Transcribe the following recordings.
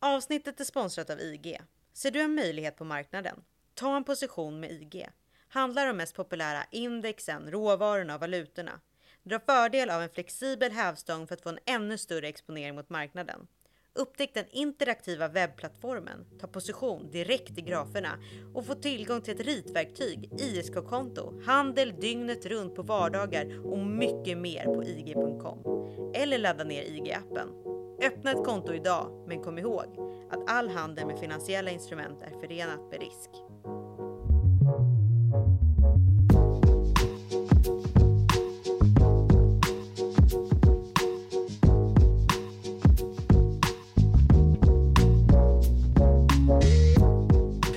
Avsnittet är sponsrat av IG. Ser du en möjlighet på marknaden? Ta en position med IG. Handla de mest populära indexen, råvarorna och valutorna. Dra fördel av en flexibel hävstång för att få en ännu större exponering mot marknaden. Upptäck den interaktiva webbplattformen, ta position direkt i graferna och få tillgång till ett ritverktyg, ISK-konto, handel dygnet runt på vardagar och mycket mer på IG.com. Eller ladda ner IG-appen. Öppna ett konto idag, men kom ihåg att all handel med finansiella instrument är förenat med risk.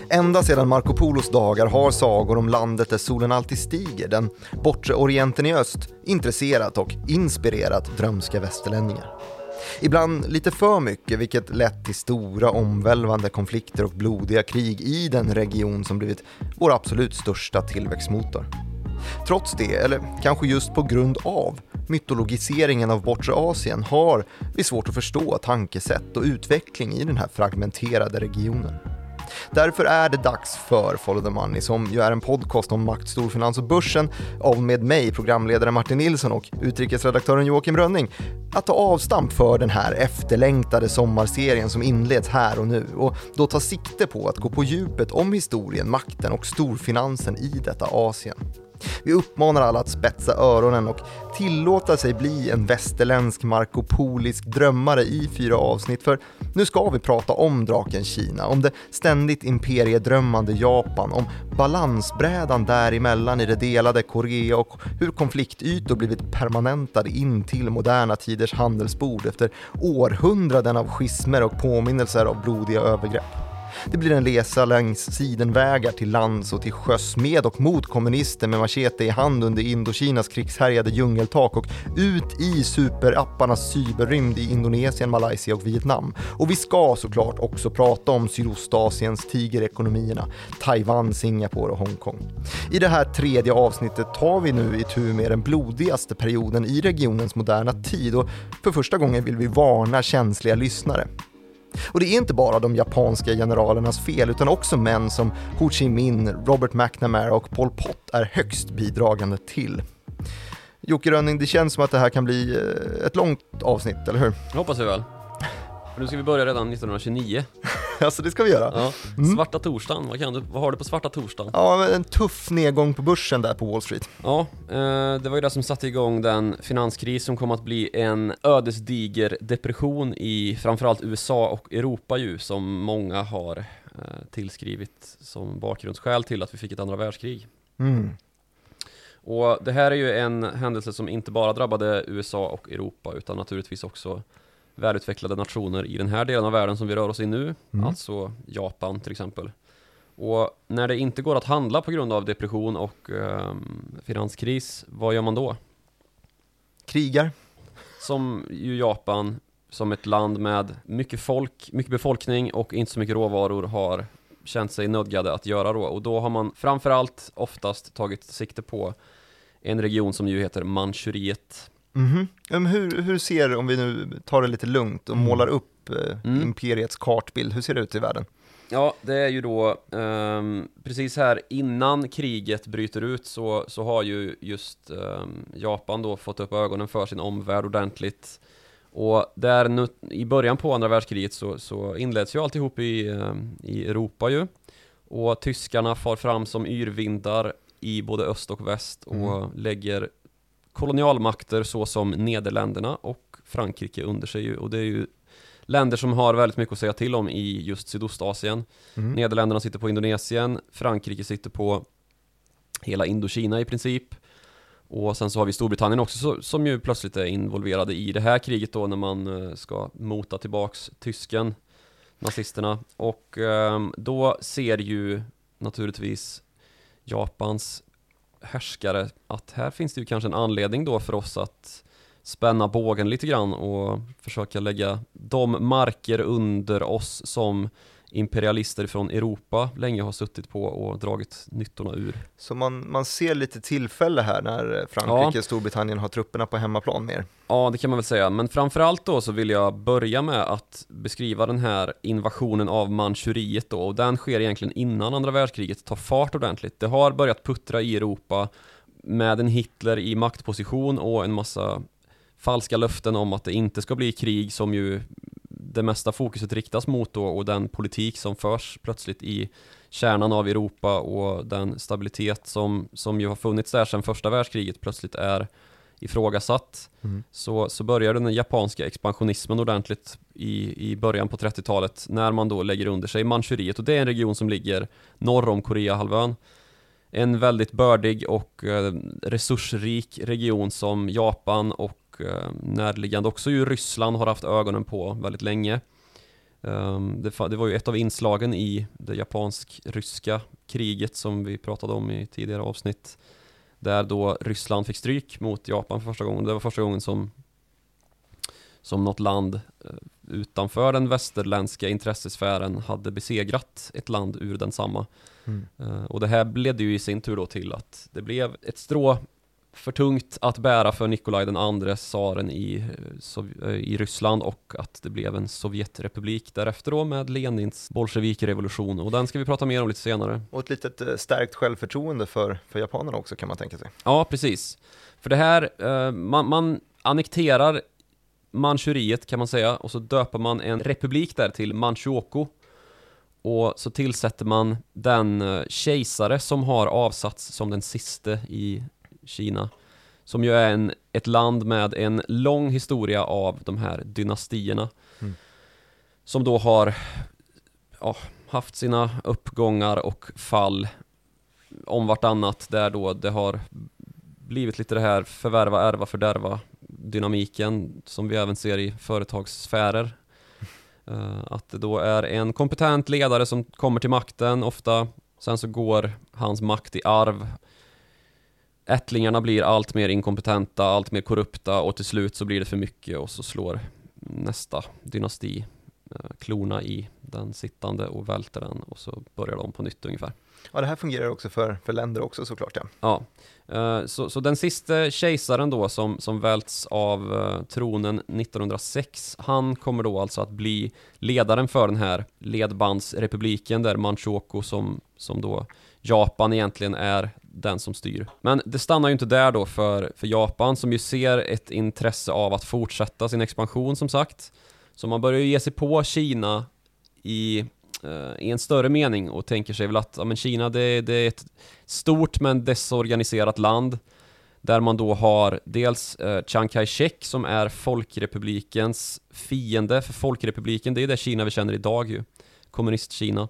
Ända sedan Marco Polos dagar har sagor om landet där solen alltid stiger, den bortre orienten i öst, intresserat och inspirerat drömska västerlänningar. Ibland lite för mycket, vilket lett till stora omvälvande konflikter och blodiga krig i den region som blivit vår absolut största tillväxtmotor. Trots det, eller kanske just på grund av, mytologiseringen av bortre Asien har vi svårt att förstå tankesätt och utveckling i den här fragmenterade regionen. Därför är det dags för Follow the Money som ju är en podcast om makt, storfinans och börsen av med mig, programledare Martin Nilsson och utrikesredaktören Joakim Rönning att ta avstamp för den här efterlängtade sommarserien som inleds här och nu och då ta sikte på att gå på djupet om historien, makten och storfinansen i detta Asien. Vi uppmanar alla att spetsa öronen och tillåta sig bli en västerländsk markopolisk drömmare i fyra avsnitt, för nu ska vi prata om draken Kina, om det ständigt imperiedrömmande Japan, om balansbrädan däremellan i det delade Korea och hur konfliktytor blivit permanentade in till moderna tiders handelsbord efter århundraden av schismer och påminnelser av blodiga övergrepp. Det blir en resa längs sidenvägar till lands och till sjöss med och mot kommunister med machete i hand under Indokinas krigshärjade djungeltak och ut i superapparnas cyberrymd i Indonesien, Malaysia och Vietnam. Och vi ska såklart också prata om Sydostasiens tigerekonomierna, Taiwan, Singapore och Hongkong. I det här tredje avsnittet tar vi nu i tur med den blodigaste perioden i regionens moderna tid och för första gången vill vi varna känsliga lyssnare. Och det är inte bara de japanska generalernas fel, utan också män som Ho Chi Minh, Robert McNamara och Pol Pot är högst bidragande till. Jocke Rönning, det känns som att det här kan bli eh, ett långt avsnitt, eller hur? Det hoppas vi väl. nu ska vi börja redan 1929. alltså det ska vi göra. Ja. Mm. Svarta torsdagen, vad, kan du, vad har du på svarta torsdagen? Ja, en tuff nedgång på börsen där på Wall Street. Ja, eh, det var ju det som satte igång den finanskris som kom att bli en ödesdiger depression i framförallt USA och Europa ju, som många har eh, tillskrivit som bakgrundsskäl till att vi fick ett andra världskrig. Mm. Och det här är ju en händelse som inte bara drabbade USA och Europa utan naturligtvis också välutvecklade nationer i den här delen av världen som vi rör oss i nu, mm. alltså Japan till exempel. Och när det inte går att handla på grund av depression och eh, finanskris, vad gör man då? Krigar. Som ju Japan, som ett land med mycket folk, mycket befolkning och inte så mycket råvaror har känt sig nödgade att göra då. Och då har man framförallt oftast tagit sikte på en region som ju heter Manchuriet Mm -hmm. hur, hur ser, om vi nu tar det lite lugnt och mm. målar upp eh, mm. imperiets kartbild, hur ser det ut i världen? Ja, det är ju då um, precis här innan kriget bryter ut så, så har ju just um, Japan då fått upp ögonen för sin omvärld ordentligt. Och där nu, i början på andra världskriget så, så inleds ju alltihop i, um, i Europa ju. Och tyskarna far fram som yrvindar i både öst och väst och mm. lägger kolonialmakter såsom Nederländerna och Frankrike under sig och det är ju länder som har väldigt mycket att säga till om i just Sydostasien. Mm. Nederländerna sitter på Indonesien, Frankrike sitter på hela Indokina i princip. Och sen så har vi Storbritannien också som ju plötsligt är involverade i det här kriget då när man eh, ska mota tillbaks tysken, nazisterna. Och ehm, då ser ju naturligtvis Japans härskare att här finns det ju kanske en anledning då för oss att spänna bågen lite grann och försöka lägga de marker under oss som imperialister från Europa länge har suttit på och dragit nyttorna ur. Så man, man ser lite tillfälle här när Frankrike och Storbritannien har trupperna på hemmaplan mer? Ja, det kan man väl säga, men framförallt då så vill jag börja med att beskriva den här invasionen av Manchuriet då, och den sker egentligen innan andra världskriget tar fart ordentligt. Det har börjat puttra i Europa med en Hitler i maktposition och en massa falska löften om att det inte ska bli krig som ju det mesta fokuset riktas mot då och den politik som förs plötsligt i kärnan av Europa och den stabilitet som, som ju har funnits där sedan första världskriget plötsligt är ifrågasatt mm. så, så börjar den japanska expansionismen ordentligt i, i början på 30-talet när man då lägger under sig Manchuriet och det är en region som ligger norr om Koreahalvön en väldigt bördig och eh, resursrik region som Japan och eh, närliggande också ju Ryssland har haft ögonen på väldigt länge. Um, det, var ju ett av inslagen i det japansk-ryska kriget som vi pratade om i tidigare avsnitt. Där då Ryssland fick stryk mot Japan för första gången. Det var första gången som som något land uh, utanför den västerländska intressesfären hade besegrat ett land ur densamma. Mm. Uh, och det här ledde ju i sin tur då till att det blev ett strå för tungt att bära för Nikolaj den andre, tsaren i, eh, i Ryssland och att det blev en Sovjetrepublik därefter då med Lenins bolsjevikrevolution och den ska vi prata mer om lite senare. Och ett litet eh, stärkt självförtroende för, för japanerna också kan man tänka sig. Ja, precis. För det här, eh, man, man annekterar Manchuriet kan man säga och så döper man en republik där till Manchukuo och så tillsätter man den kejsare som har avsatts som den siste i Kina som ju är en, ett land med en lång historia av de här dynastierna mm. som då har ja, haft sina uppgångar och fall om vartannat där då det har blivit lite det här förvärva, ärva, fördärva dynamiken som vi även ser i företagssfärer. Uh, att det då är en kompetent ledare som kommer till makten ofta, sen så går hans makt i arv ättlingarna blir allt mer inkompetenta, allt mer korrupta och till slut så blir det för mycket och så slår nästa dynasti eh, klorna i den sittande och välter den och så börjar de på nytt ungefär. Ja, det här fungerar också för, för länder också såklart ja. Ja, eh, så, så den sista kejsaren då som, som välts av uh, tronen 1906, han kommer då alltså att bli ledaren för den här ledbandsrepubliken där Manchukuo som, som då Japan egentligen är den som styr. Men det stannar ju inte där då för, för Japan som ju ser ett intresse av att fortsätta sin expansion som sagt. Så man börjar ju ge sig på Kina i, eh, i en större mening och tänker sig väl att ja, men Kina det, det är ett stort men desorganiserat land där man då har dels eh, Chiang Kai-shek som är Folkrepublikens fiende, för Folkrepubliken det är det Kina vi känner idag ju, Kommunist-Kina.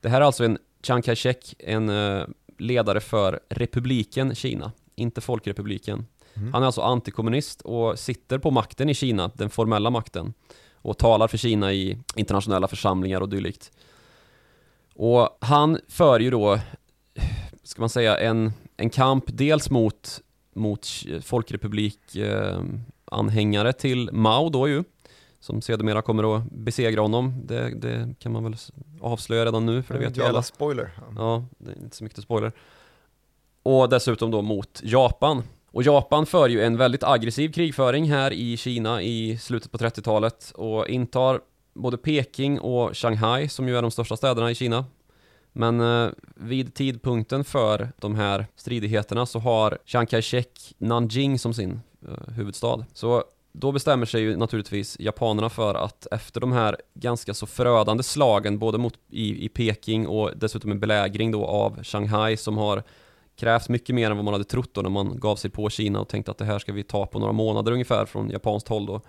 Det här är alltså en Chiang Kai-shek, en eh, ledare för republiken Kina, inte folkrepubliken. Mm. Han är alltså antikommunist och sitter på makten i Kina, den formella makten. Och talar för Kina i internationella församlingar och dylikt. Och han för ju då, ska man säga, en, en kamp dels mot, mot folkrepublik eh, anhängare till Mao då ju som sedermera kommer att besegra honom. Det, det, kan man väl avslöja redan nu, för det vet ju alla. spoiler. Ja, det är inte så mycket spoiler. Och dessutom då mot Japan. Och Japan för ju en väldigt aggressiv krigföring här i Kina i slutet på 30-talet och intar både Peking och Shanghai som ju är de största städerna i Kina. Men eh, vid tidpunkten för de här stridigheterna så har Chiang Kai-shek Nanjing som sin eh, huvudstad. Så då bestämmer sig ju naturligtvis japanerna för att efter de här ganska så förödande slagen både mot i, i Peking och dessutom en belägring då av Shanghai som har krävt mycket mer än vad man hade trott då när man gav sig på Kina och tänkte att det här ska vi ta på några månader ungefär från japanskt håll då.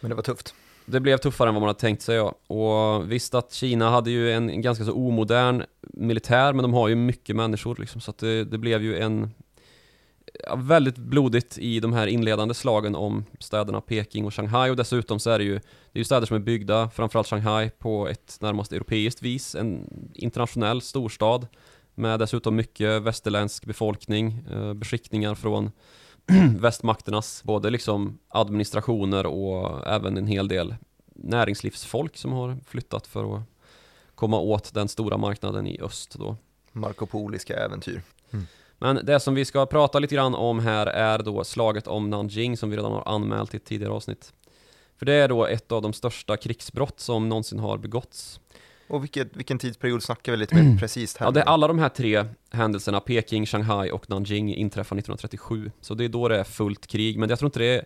Men det var tufft. Det blev tuffare än vad man hade tänkt sig ja. Och visst att Kina hade ju en ganska så omodern militär men de har ju mycket människor liksom så att det, det blev ju en väldigt blodigt i de här inledande slagen om städerna Peking och Shanghai och dessutom så är det ju Det är ju städer som är byggda, framförallt Shanghai, på ett närmast europeiskt vis En internationell storstad Med dessutom mycket västerländsk befolkning, eh, beskickningar från västmakternas både liksom administrationer och även en hel del näringslivsfolk som har flyttat för att komma åt den stora marknaden i öst då. Markopoliska äventyr. Men det som vi ska prata lite grann om här är då slaget om Nanjing som vi redan har anmält i ett tidigare avsnitt. För det är då ett av de största krigsbrott som någonsin har begåtts. Och vilket, vilken tidsperiod snackar vi lite mer precis här? Ja, det är alla de här tre händelserna, Peking, Shanghai och Nanjing, inträffar 1937. Så det är då det är fullt krig, men jag tror inte det är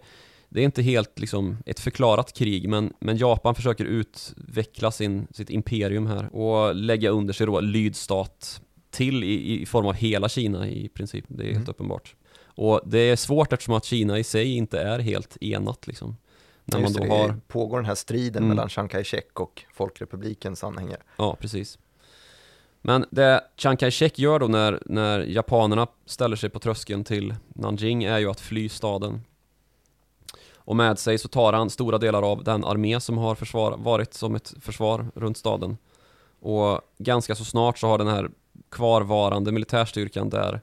det är inte helt liksom ett förklarat krig, men, men Japan försöker utveckla sin, sitt imperium här och lägga under sig då lydstat till i, i form av hela Kina i princip. Det är helt Mm. uppenbart. Och det är svårt eftersom att Kina i sig inte är helt enat liksom. När man Just då det, det har, pågår den här striden Mm. mellan Chiang Kai-shek och Folkrepublikens anhängare. ja precis. Men det Chiang Kai-shek gör då när, när japanerna ställer sig på tröskeln till Nanjing är ju att fly staden. Och med sig så tar han stora delar av den armé som har försvar, varit som ett försvar runt staden. Och ganska så snart så har den här kvarvarande militärstyrkan där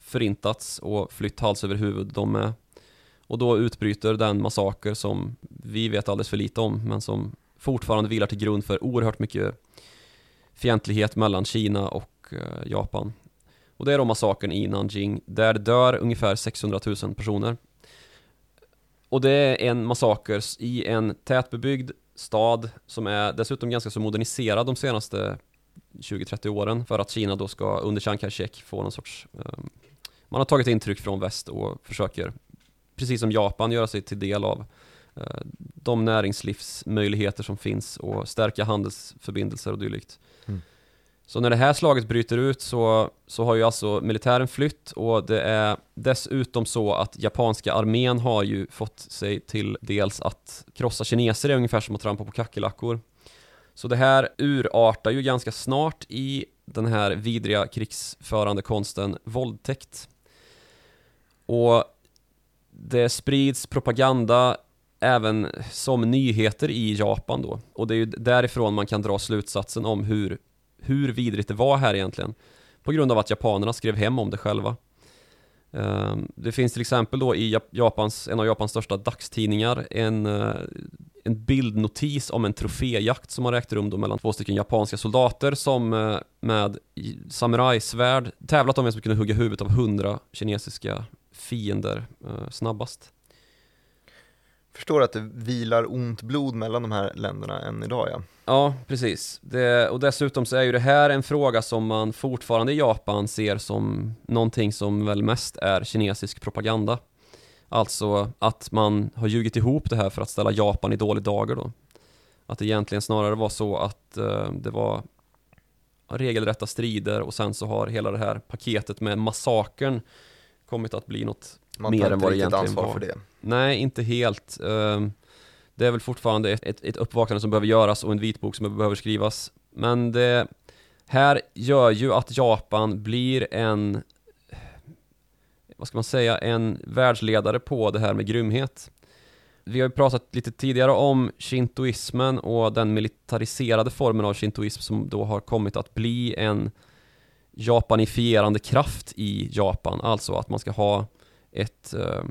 förintats och flytt hals över huvud de med. Och då utbryter den massaker som vi vet alldeles för lite om men som fortfarande vilar till grund för oerhört mycket fientlighet mellan Kina och eh, Japan. Och det är då massakern i Nanjing där det dör ungefär 600 000 personer. Och det är en massaker i en tätbebyggd stad som är dessutom ganska så moderniserad de senaste 20-30 åren för att Kina då ska under Chiang Kai-shek få någon sorts eh, Man har tagit intryck från väst och försöker precis som Japan göra sig till del av eh, de näringslivsmöjligheter som finns och stärka handelsförbindelser och dylikt. Mm. Så när det här slaget bryter ut så, så har ju alltså militären flytt och det är dessutom så att japanska armén har ju fått sig till dels att krossa kineser är ungefär som att trampa på kackerlackor. Så det här urartar ju ganska snart i den här vidriga krigsförande konsten våldtäkt. Och det sprids propaganda även som nyheter i Japan då. Och det är ju därifrån man kan dra slutsatsen om hur, hur vidrigt det var här egentligen. På grund av att japanerna skrev hem om det själva. Ehm, det finns till exempel då i Japans, en av Japans största dagstidningar en, eh, en bildnotis om en troféjakt som har ägt rum då mellan två stycken japanska soldater som eh, med samurajsvärd tävlat om vem som kunde hugga huvudet av hundra kinesiska fiender eh, snabbast. Förstår att det vilar ont blod mellan de här länderna än idag ja. Ja, precis. Det, och dessutom så är ju det här en fråga som man fortfarande i Japan ser som någonting som väl mest är kinesisk propaganda. Alltså att man har ljugit ihop det här för att ställa Japan i dålig dager då. Att det egentligen snarare var så att eh, det var regelrätta strider och sen så har hela det här paketet med massakern kommit att bli något Man Mer än vad det egentligen ansvar var. för det. Nej, inte helt. Ehm, Det är väl fortfarande ett, ett, ett uppvaknande som behöver göras och en vitbok som behöver skrivas. Men det här gör ju att Japan blir en, vad ska man säga, en världsledare på det här med grymhet. Vi har ju pratat lite tidigare om shintoismen och den militariserade formen av shintoism som då har kommit att bli en japanifierande kraft i Japan. Alltså att man ska ha ett eh,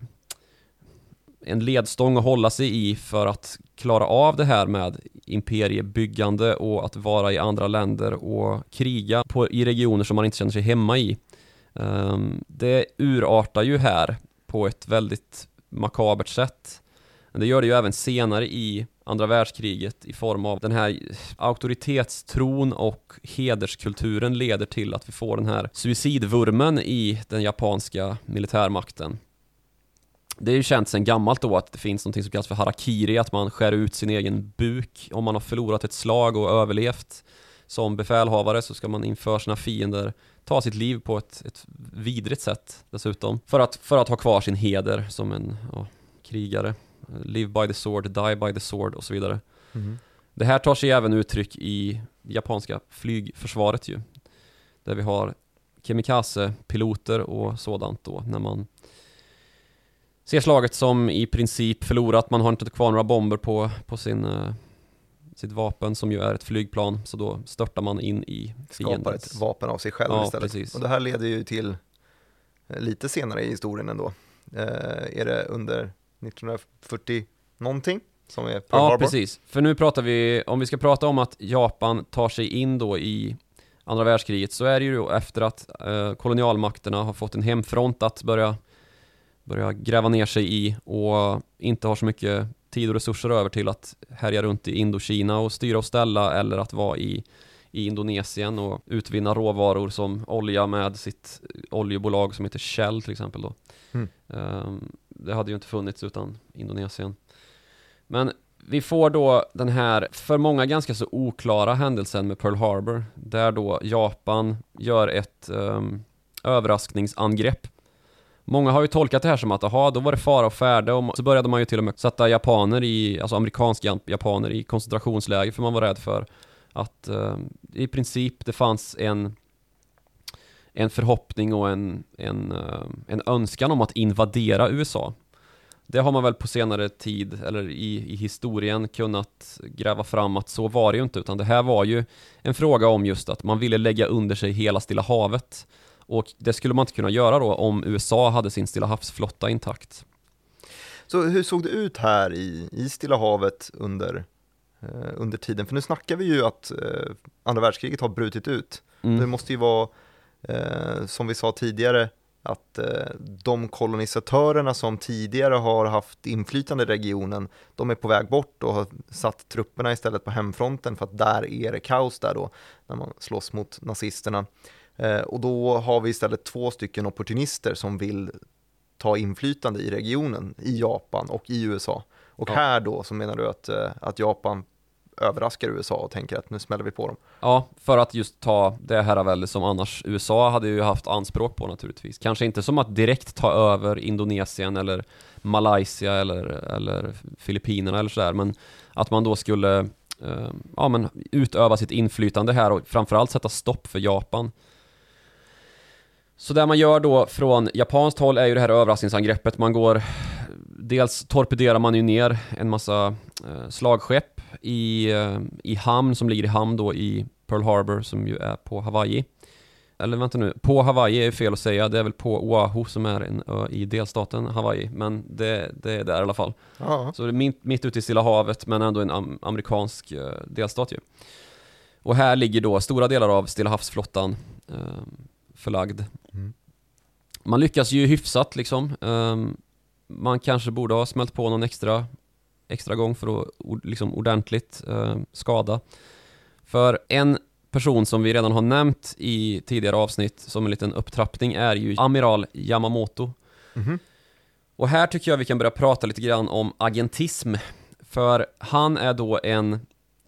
en ledstång att hålla sig i för att klara av det här med imperiebyggande och att vara i andra länder och kriga på, i regioner som man inte känner sig hemma i. Ehm, det urartar ju här på ett väldigt makabert sätt. Men det gör det ju även senare i andra världskriget i form av den här auktoritetstron och hederskulturen leder till att vi får den här suicidvurmen i den japanska militärmakten. Det är ju känt sedan gammalt då att det finns något som kallas för harakiri, att man skär ut sin egen buk om man har förlorat ett slag och överlevt. Som befälhavare så ska man inför sina fiender ta sitt liv på ett, ett vidrigt sätt dessutom. För att, för att ha kvar sin heder som en ja, krigare. Live by the sword, die by the sword och så vidare. Mhm. Det här tar sig även uttryck i det japanska flygförsvaret ju. Där vi har kamikaze-piloter och sådant då när man ser slaget som i princip förlorat. Man har inte kvar några bomber på, på sin, eh, sitt vapen som ju är ett flygplan. Så då störtar man in i Skapar fiendens... ett vapen av sig själv Ja, istället. precis. Och det här leder ju till eh, lite senare i historien ändå. Eh, är det under 1940 någonting? som är Pearl Ja, Harbor. precis. För nu pratar vi, om vi ska prata om att Japan tar sig in då i andra världskriget så är det ju då efter att eh, kolonialmakterna har fått en hemfront att börja, börja gräva ner sig i och inte har så mycket tid och resurser över till att härja runt i Indokina och styra och ställa eller att vara i, i Indonesien och utvinna råvaror som olja med sitt oljebolag som heter Shell till exempel då. Mm. Ehm, det hade ju inte funnits utan Indonesien. Men vi får då den här, för många ganska så oklara händelsen med Pearl Harbor, där då Japan gör ett um, överraskningsangrepp. Många har ju tolkat det här som att, aha, då var det fara och färde och så började man ju till och med sätta japaner i, alltså amerikanska japaner i koncentrationsläger för man var rädd för att um, i princip det fanns en en förhoppning och en, en, eh, en önskan om att invadera USA. Det har man väl på senare tid, eller i, i historien, kunnat gräva fram att så var det ju inte, utan det här var ju en fråga om just att man ville lägga under sig hela Stilla havet. Och det skulle man inte kunna göra då om USA hade sin Stilla havsflotta intakt. Så hur såg det ut här i, i Stilla havet under, eh, under tiden? För nu snackar vi ju att eh, andra världskriget har brutit ut. Mm. Det måste ju vara, eh, som vi sa tidigare, att eh, de kolonisatörerna som tidigare har haft inflytande i regionen, de är på väg bort och har satt trupperna istället på hemfronten för att där är det kaos där då, när man slåss mot nazisterna. Eh, och då har vi istället två stycken opportunister som vill ta inflytande i regionen, i Japan och i USA. Och Ja. här då så menar du att, eh, att Japan överraskar USA och tänker att nu smäller vi på dem. Ja, för att just ta det herravälde som annars USA hade ju haft anspråk på naturligtvis. Kanske inte som att direkt ta över Indonesien eller Malaysia eller, eller Filippinerna eller sådär, men att man då skulle eh, ja, men utöva sitt inflytande här och framförallt sätta stopp för Japan. Så det man gör då från japanskt håll är ju det här överraskningsangreppet. Man går, dels torpederar man ju ner en massa eh, slagskepp i, eh, i hamn som ligger i hamn då i Pearl Harbor som ju är på Hawaii. Eller vänta nu, på Hawaii är fel att säga, det är väl på Oahu som är en ö i delstaten Hawaii, men det, det är där i alla fall. Ja, Så det är mitt, mitt ute i Stilla havet, men ändå en am amerikansk eh, delstat ju. Och här ligger då stora delar av Stilla havsflottan eh, förlagd. Mm. Man lyckas ju hyfsat liksom. Ehm, man kanske borde ha smält på någon extra, extra gång för att liksom ordentligt eh, skada. För en person som vi redan har nämnt i tidigare avsnitt som en liten upptrappning är ju Amiral Yamamoto. Mhm. Och här tycker jag vi kan börja prata lite grann om agentism. För han är då en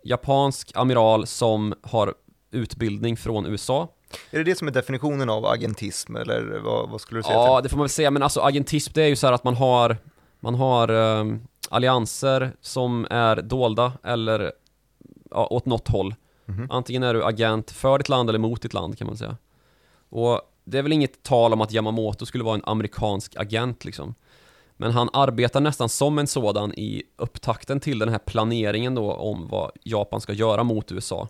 japansk amiral som har utbildning från USA. Är det det som är definitionen av agentism eller vad, vad skulle du säga? Ja, till? det får man väl säga, men alltså agentism det är ju så här att man har Man har ehm, allianser som är dolda eller ja, åt något håll Mhm. Antingen är du agent för ditt land eller mot ditt land kan man säga Och det är väl inget tal om att Yamamoto skulle vara en amerikansk agent liksom Men han arbetar nästan som en sådan i upptakten till den här planeringen då om vad Japan ska göra mot USA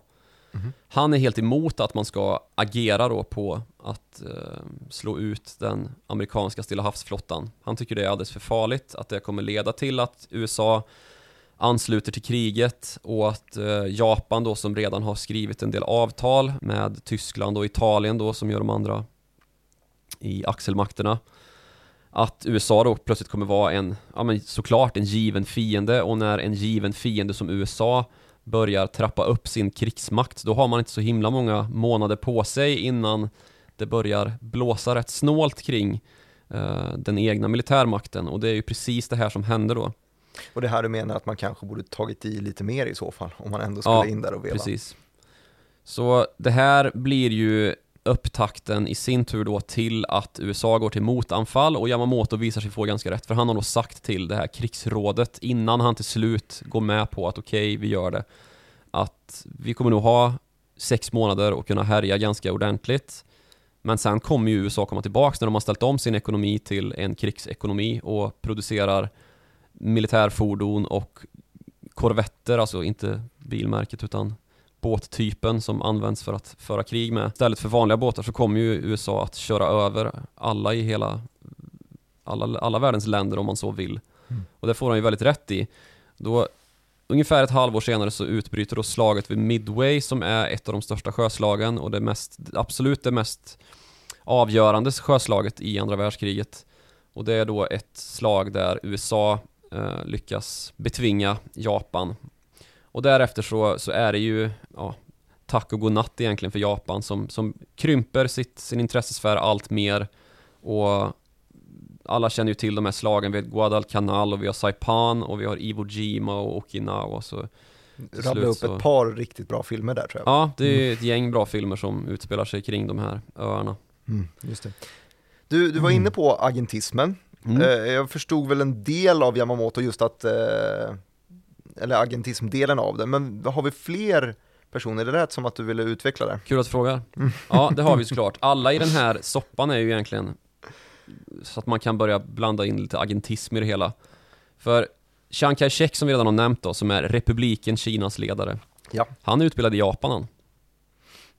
Mm. Han är helt emot att man ska agera då på att eh, slå ut den amerikanska Stilla havsflottan. Han tycker det är alldeles för farligt, att det kommer leda till att USA ansluter till kriget och att eh, Japan då som redan har skrivit en del avtal med Tyskland och Italien då som gör de andra i axelmakterna att USA då plötsligt kommer vara en, ja men såklart en given fiende och när en given fiende som USA börjar trappa upp sin krigsmakt då har man inte så himla många månader på sig innan det börjar blåsa rätt snålt kring eh, den egna militärmakten och det är ju precis det här som händer då. Och det här du menar att man kanske borde tagit i lite mer i så fall, om man ändå skulle Ja, in där och veva. Precis. Så det här blir ju upptakten i sin tur då till att USA går till motanfall och Yamamoto visar sig få ganska rätt för han har då sagt till det här krigsrådet innan han till slut går med på att okej, vi gör det. Att vi kommer nog ha sex månader och kunna härja ganska ordentligt. Men sen kommer ju USA komma tillbaks när de har ställt om sin ekonomi till en krigsekonomi och producerar militärfordon och korvetter, alltså inte bilmärket utan båttypen som används för att föra krig med. Istället för vanliga båtar så kommer ju USA att köra över alla i hela alla, alla världens länder om man så vill. Mm. Och det får han ju väldigt rätt i. Då ungefär ett halvår senare så utbryter då slaget vid Midway som är ett av de största sjöslagen och det mest, absolut det mest avgörande sjöslaget i andra världskriget. Och det är då ett slag där USA eh, lyckas betvinga Japan. Och därefter så, så är det ju ja, tack och godnatt egentligen för Japan som, som krymper sitt, sin intressesfär allt mer och alla känner ju till de här slagen, vi har Guadalcanal och vi har Saipan och vi har Iwo Jima och Okinawa så Rabbla upp så... ett par riktigt bra filmer där tror jag. Ja, det är ett gäng bra filmer som utspelar sig kring de här öarna. Mm, just det. Du, du var inne på agentismen. Mm. Eh, jag förstod väl en del av Yamamoto just att, eh, eller agentismdelen av det, men har vi fler personer? Det lät som att du ville utveckla det. Kul att du frågar. Ja, det har vi såklart. Alla i den här soppan är ju egentligen så att man kan börja blanda in lite agentism i det hela. För Chiang Kai-shek som vi redan har nämnt då, som är republiken Kinas ledare. Ja. Han är utbildad i Japan han.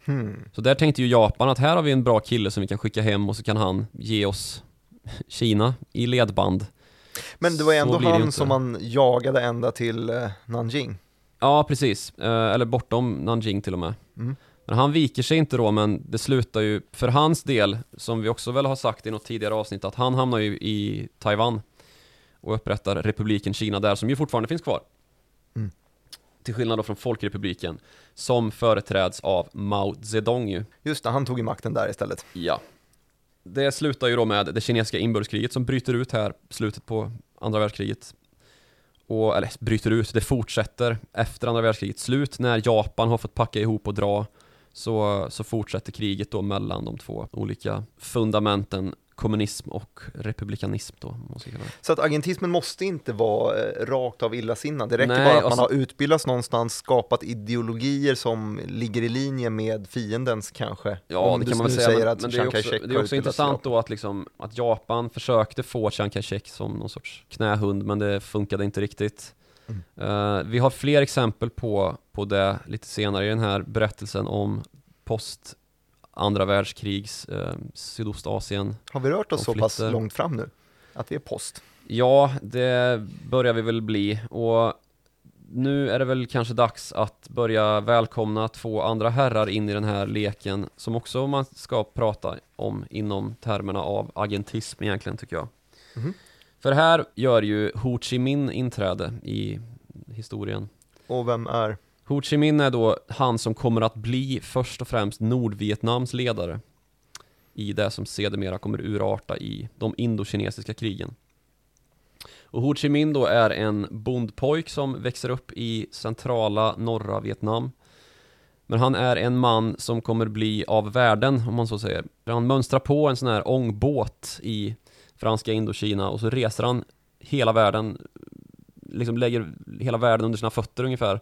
Hmm. Så där tänkte ju Japan att här har vi en bra kille som vi kan skicka hem och så kan han ge oss Kina i ledband. Men det var ändå det han inte. som man jagade ända till eh, Nanjing. Ja, precis. Eh, eller bortom Nanjing till och med. Mm. Men han viker sig inte då, men det slutar ju för hans del, som vi också väl har sagt i något tidigare avsnitt, att han hamnar ju i Taiwan och upprättar republiken Kina där, som ju fortfarande finns kvar. Mm. Till skillnad då från Folkrepubliken, som företräds av Mao Zedong ju. Just det, han tog ju makten där istället. Ja. Det slutar ju då med det kinesiska inbördeskriget som bryter ut här, slutet på andra världskriget. Och, eller bryter ut, det fortsätter efter andra världskrigets slut när Japan har fått packa ihop och dra så, så fortsätter kriget då mellan de två olika fundamenten kommunism och republikanism då. Så att agentismen måste inte vara eh, rakt av illasinnad. Det räcker Nej, bara att och man har utbildats någonstans, skapat ideologier som ligger i linje med fiendens kanske. Ja, Om det kan man väl säga, men, att men det är också, det är också intressant då att, liksom, att Japan försökte få Chiang Kai-shek som någon sorts knähund, men det funkade inte riktigt. Mm. Eh, vi har fler exempel på, på det lite senare i den här berättelsen om post andra världskrigs eh, Sydostasien. Har vi rört oss så pass konflikter. långt fram nu? Att vi är post? Ja, det börjar vi väl bli och nu är det väl kanske dags att börja välkomna två andra herrar in i den här leken som också man ska prata om inom termerna av agentism egentligen tycker jag. Mhm. För här gör ju Ho Chi Minh inträde i historien. Och vem är? Ho Chi Minh är då han som kommer att bli först och främst Nordvietnams ledare i det som sedermera kommer urarta i de indokinesiska krigen. Och Ho Chi Minh då är en bondpojk som växer upp i centrala norra Vietnam. Men han är en man som kommer bli av världen, om man så säger. Han mönstrar på en sån här ångbåt i franska Indokina och så reser han hela världen, liksom lägger hela världen under sina fötter ungefär.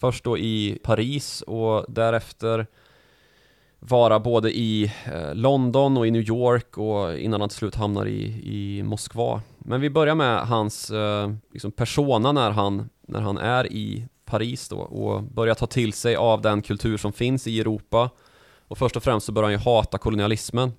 Först då i Paris och därefter vara både i eh, London och i New York och innan han till slut hamnar i, i Moskva. Men vi börjar med hans eh, liksom persona när han, när han är i Paris då och börjar ta till sig av den kultur som finns i Europa. Och först och främst så börjar han ju hata kolonialismen.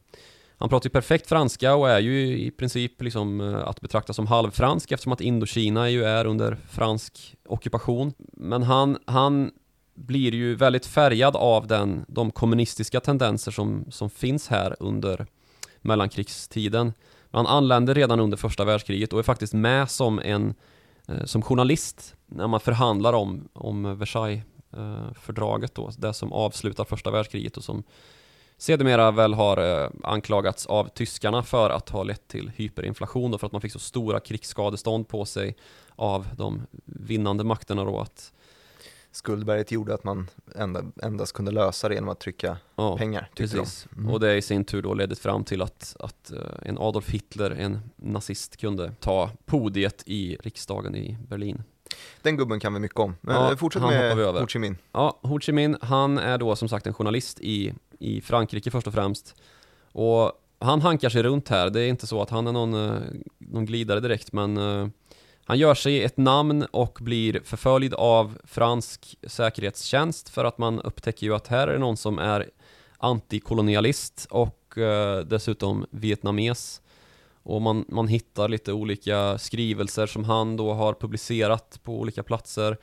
Han pratar ju perfekt franska och är ju i princip liksom eh, att betrakta som halvfransk eftersom att Indokina ju är under fransk ockupation. Men han, han blir ju väldigt färgad av den, de kommunistiska tendenser som, som finns här under mellankrigstiden. Han anländer redan under första världskriget och är faktiskt med som en eh, som journalist när man förhandlar om, om Versailles-fördraget eh, då, det som avslutar första världskriget och som sedermera väl har eh, anklagats av tyskarna för att ha lett till hyperinflation och för att man fick så stora krigsskadestånd på sig av de vinnande makterna då att Skuldberget gjorde att man enda, endast kunde lösa det genom att trycka ja, pengar. Precis, Mm. och det i sin tur då ledde fram till att, att eh, en Adolf Hitler, en nazist, kunde ta podiet i riksdagen i Berlin. Den gubben kan vi mycket om. Men Ja, fortsätt med. Ho Chi Minh. Ja, Ho Chi Minh, han är då som sagt en journalist i, i Frankrike först och främst. Och han hankar sig runt här, det är inte så att han är någon, eh, någon glidare direkt, men eh, han gör sig ett namn och blir förföljd av fransk säkerhetstjänst för att man upptäcker ju att här är det någon som är antikolonialist och eh, dessutom vietnames. och man, man hittar lite olika skrivelser som han då har publicerat på olika platser.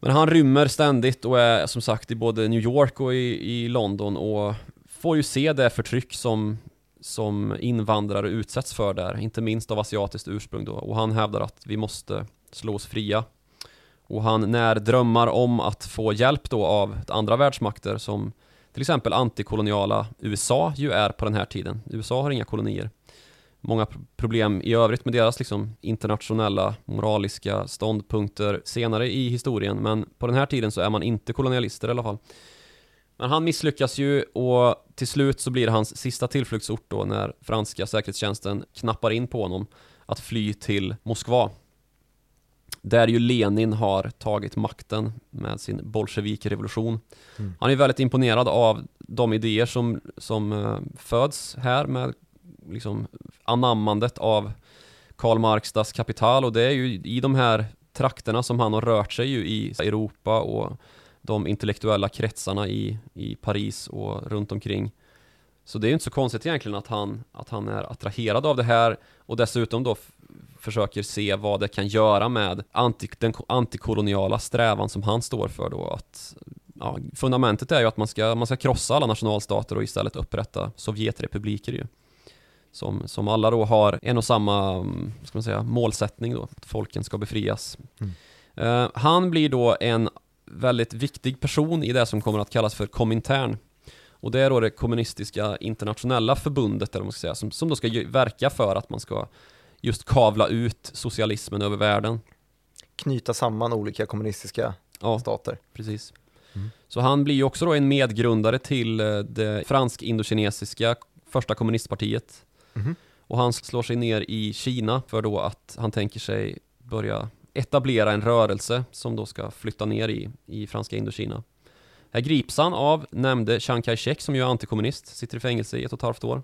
Men han rymmer ständigt och är som sagt i både New York och i, i London och får ju se det förtryck som, som invandrare utsätts för där, inte minst av asiatiskt ursprung då. Och han hävdar att vi måste slå oss fria. Och han när drömmar om att få hjälp då av andra världsmakter som till exempel antikoloniala USA ju är på den här tiden. USA har inga kolonier. Många problem i övrigt med deras liksom internationella moraliska ståndpunkter senare i historien, men på den här tiden så är man inte kolonialister i alla fall. Men han misslyckas ju och till slut så blir det hans sista tillflyktsort då när franska säkerhetstjänsten knappar in på honom att fly till Moskva. Där ju Lenin har tagit makten med sin bolsjevikrevolution. Mm. Han är väldigt imponerad av de idéer som, som eh, föds här med liksom anammandet av Karl Marx Das Kapital och det är ju i de här trakterna som han har rört sig ju i Europa och de intellektuella kretsarna i, i Paris och runt omkring. Så det är ju inte så konstigt egentligen att han, att han är attraherad av det här och dessutom då försöker se vad det kan göra med anti, den antikoloniala strävan som han står för då att ja, fundamentet är ju att man ska, man ska krossa alla nationalstater och istället upprätta Sovjetrepubliker ju. Som, som alla då har en och samma ska man säga, målsättning då, att folken ska befrias. Mm. Uh, han blir då en väldigt viktig person i det som kommer att kallas för Komintern. Och det är då det kommunistiska internationella förbundet, eller man ska säga, som, som då ska verka för att man ska just kavla ut socialismen över världen. Knyta samman olika kommunistiska ja, stater. precis. Mm. Så han blir ju också då en medgrundare till eh, det fransk-indokinesiska första kommunistpartiet. Mm. Och han slår sig ner i Kina för då att han tänker sig börja etablera en rörelse som då ska flytta ner i, i franska Indokina. Här grips han av nämnde Chiang Kai-shek som ju är antikommunist, sitter i fängelse i ett och ett halvt år.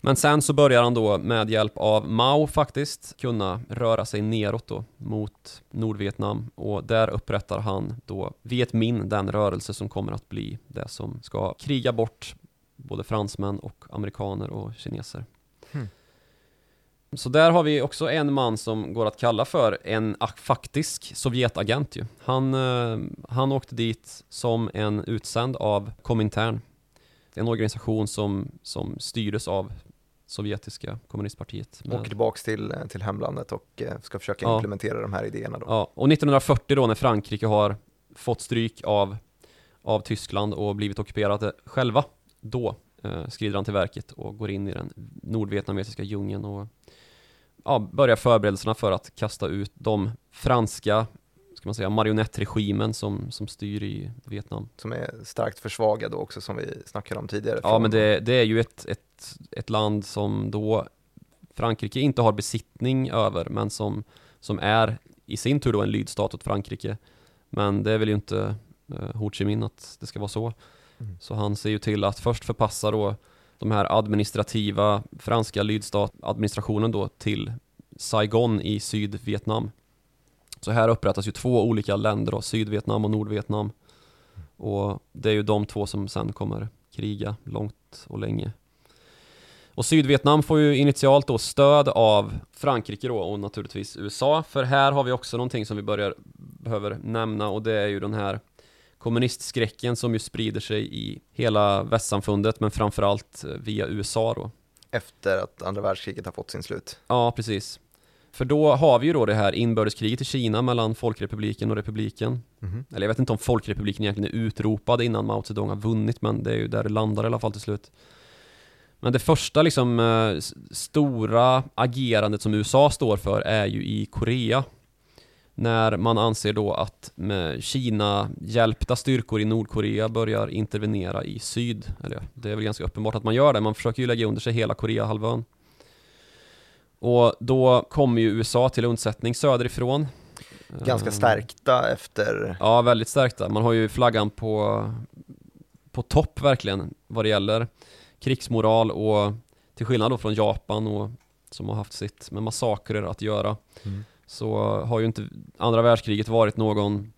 Men sen så börjar han då med hjälp av Mao faktiskt kunna röra sig neråt då mot Nordvietnam och där upprättar han då Viet Minh, den rörelse som kommer att bli det som ska kriga bort både fransmän och amerikaner och kineser. Hmm. Så där har vi också en man som går att kalla för en faktisk Sovjetagent ju. Han, eh, han åkte dit som en utsänd av Komintern. En organisation som, som styrdes av sovjetiska kommunistpartiet. Med... Åker tillbaks till, till hemlandet och eh, ska försöka ja. implementera de här idéerna då. Ja, och 1940 då när Frankrike har fått stryk av, av Tyskland och blivit ockuperade själva, då eh, skrider han till verket och går in i den nordvietnamesiska djungeln och ja, börjar förberedelserna för att kasta ut de franska ska man säga, marionettregimen som, som styr i Vietnam. Som är starkt försvagad också som vi snackade om tidigare. Ja, men det, det är ju ett, ett, ett land som då Frankrike inte har besittning över, men som, som är i sin tur då en lydstat åt Frankrike. Men det väl ju inte eh, Ho Chi Minh att det ska vara så. Mm. Så han ser ju till att först förpassa då de här administrativa franska lydstatadministrationen då till Saigon i Sydvietnam. Så här upprättas ju två olika länder då, Sydvietnam och Nordvietnam. Och det är ju de två som sen kommer kriga långt och länge. Och Sydvietnam får ju initialt då stöd av Frankrike då och naturligtvis USA. För här har vi också någonting som vi börjar behöver nämna och det är ju den här kommunistskräcken som ju sprider sig i hela västsamfundet men framförallt via USA då. Efter att andra världskriget har fått sin slut. Ja, precis. För då har vi ju då det här inbördeskriget i Kina mellan Folkrepubliken och Republiken. Mm. Eller jag vet inte om Folkrepubliken egentligen är utropad innan Mao Zedong har vunnit, men det är ju där det landar i alla fall till slut. Men det första liksom eh, stora agerandet som USA står för är ju i Korea. När man anser då att Kina hjälpta styrkor i Nordkorea börjar intervenera i syd. Eller det är väl ganska uppenbart att man gör det, man försöker ju lägga under sig hela Koreahalvön. Och då kommer ju USA till undsättning söderifrån. Ganska stärkta efter... Ja, väldigt stärkta. Man har ju flaggan på, på topp verkligen vad det gäller krigsmoral och till skillnad då från Japan och som har haft sitt med massakrer att göra mm. Så har ju inte andra världskriget varit någon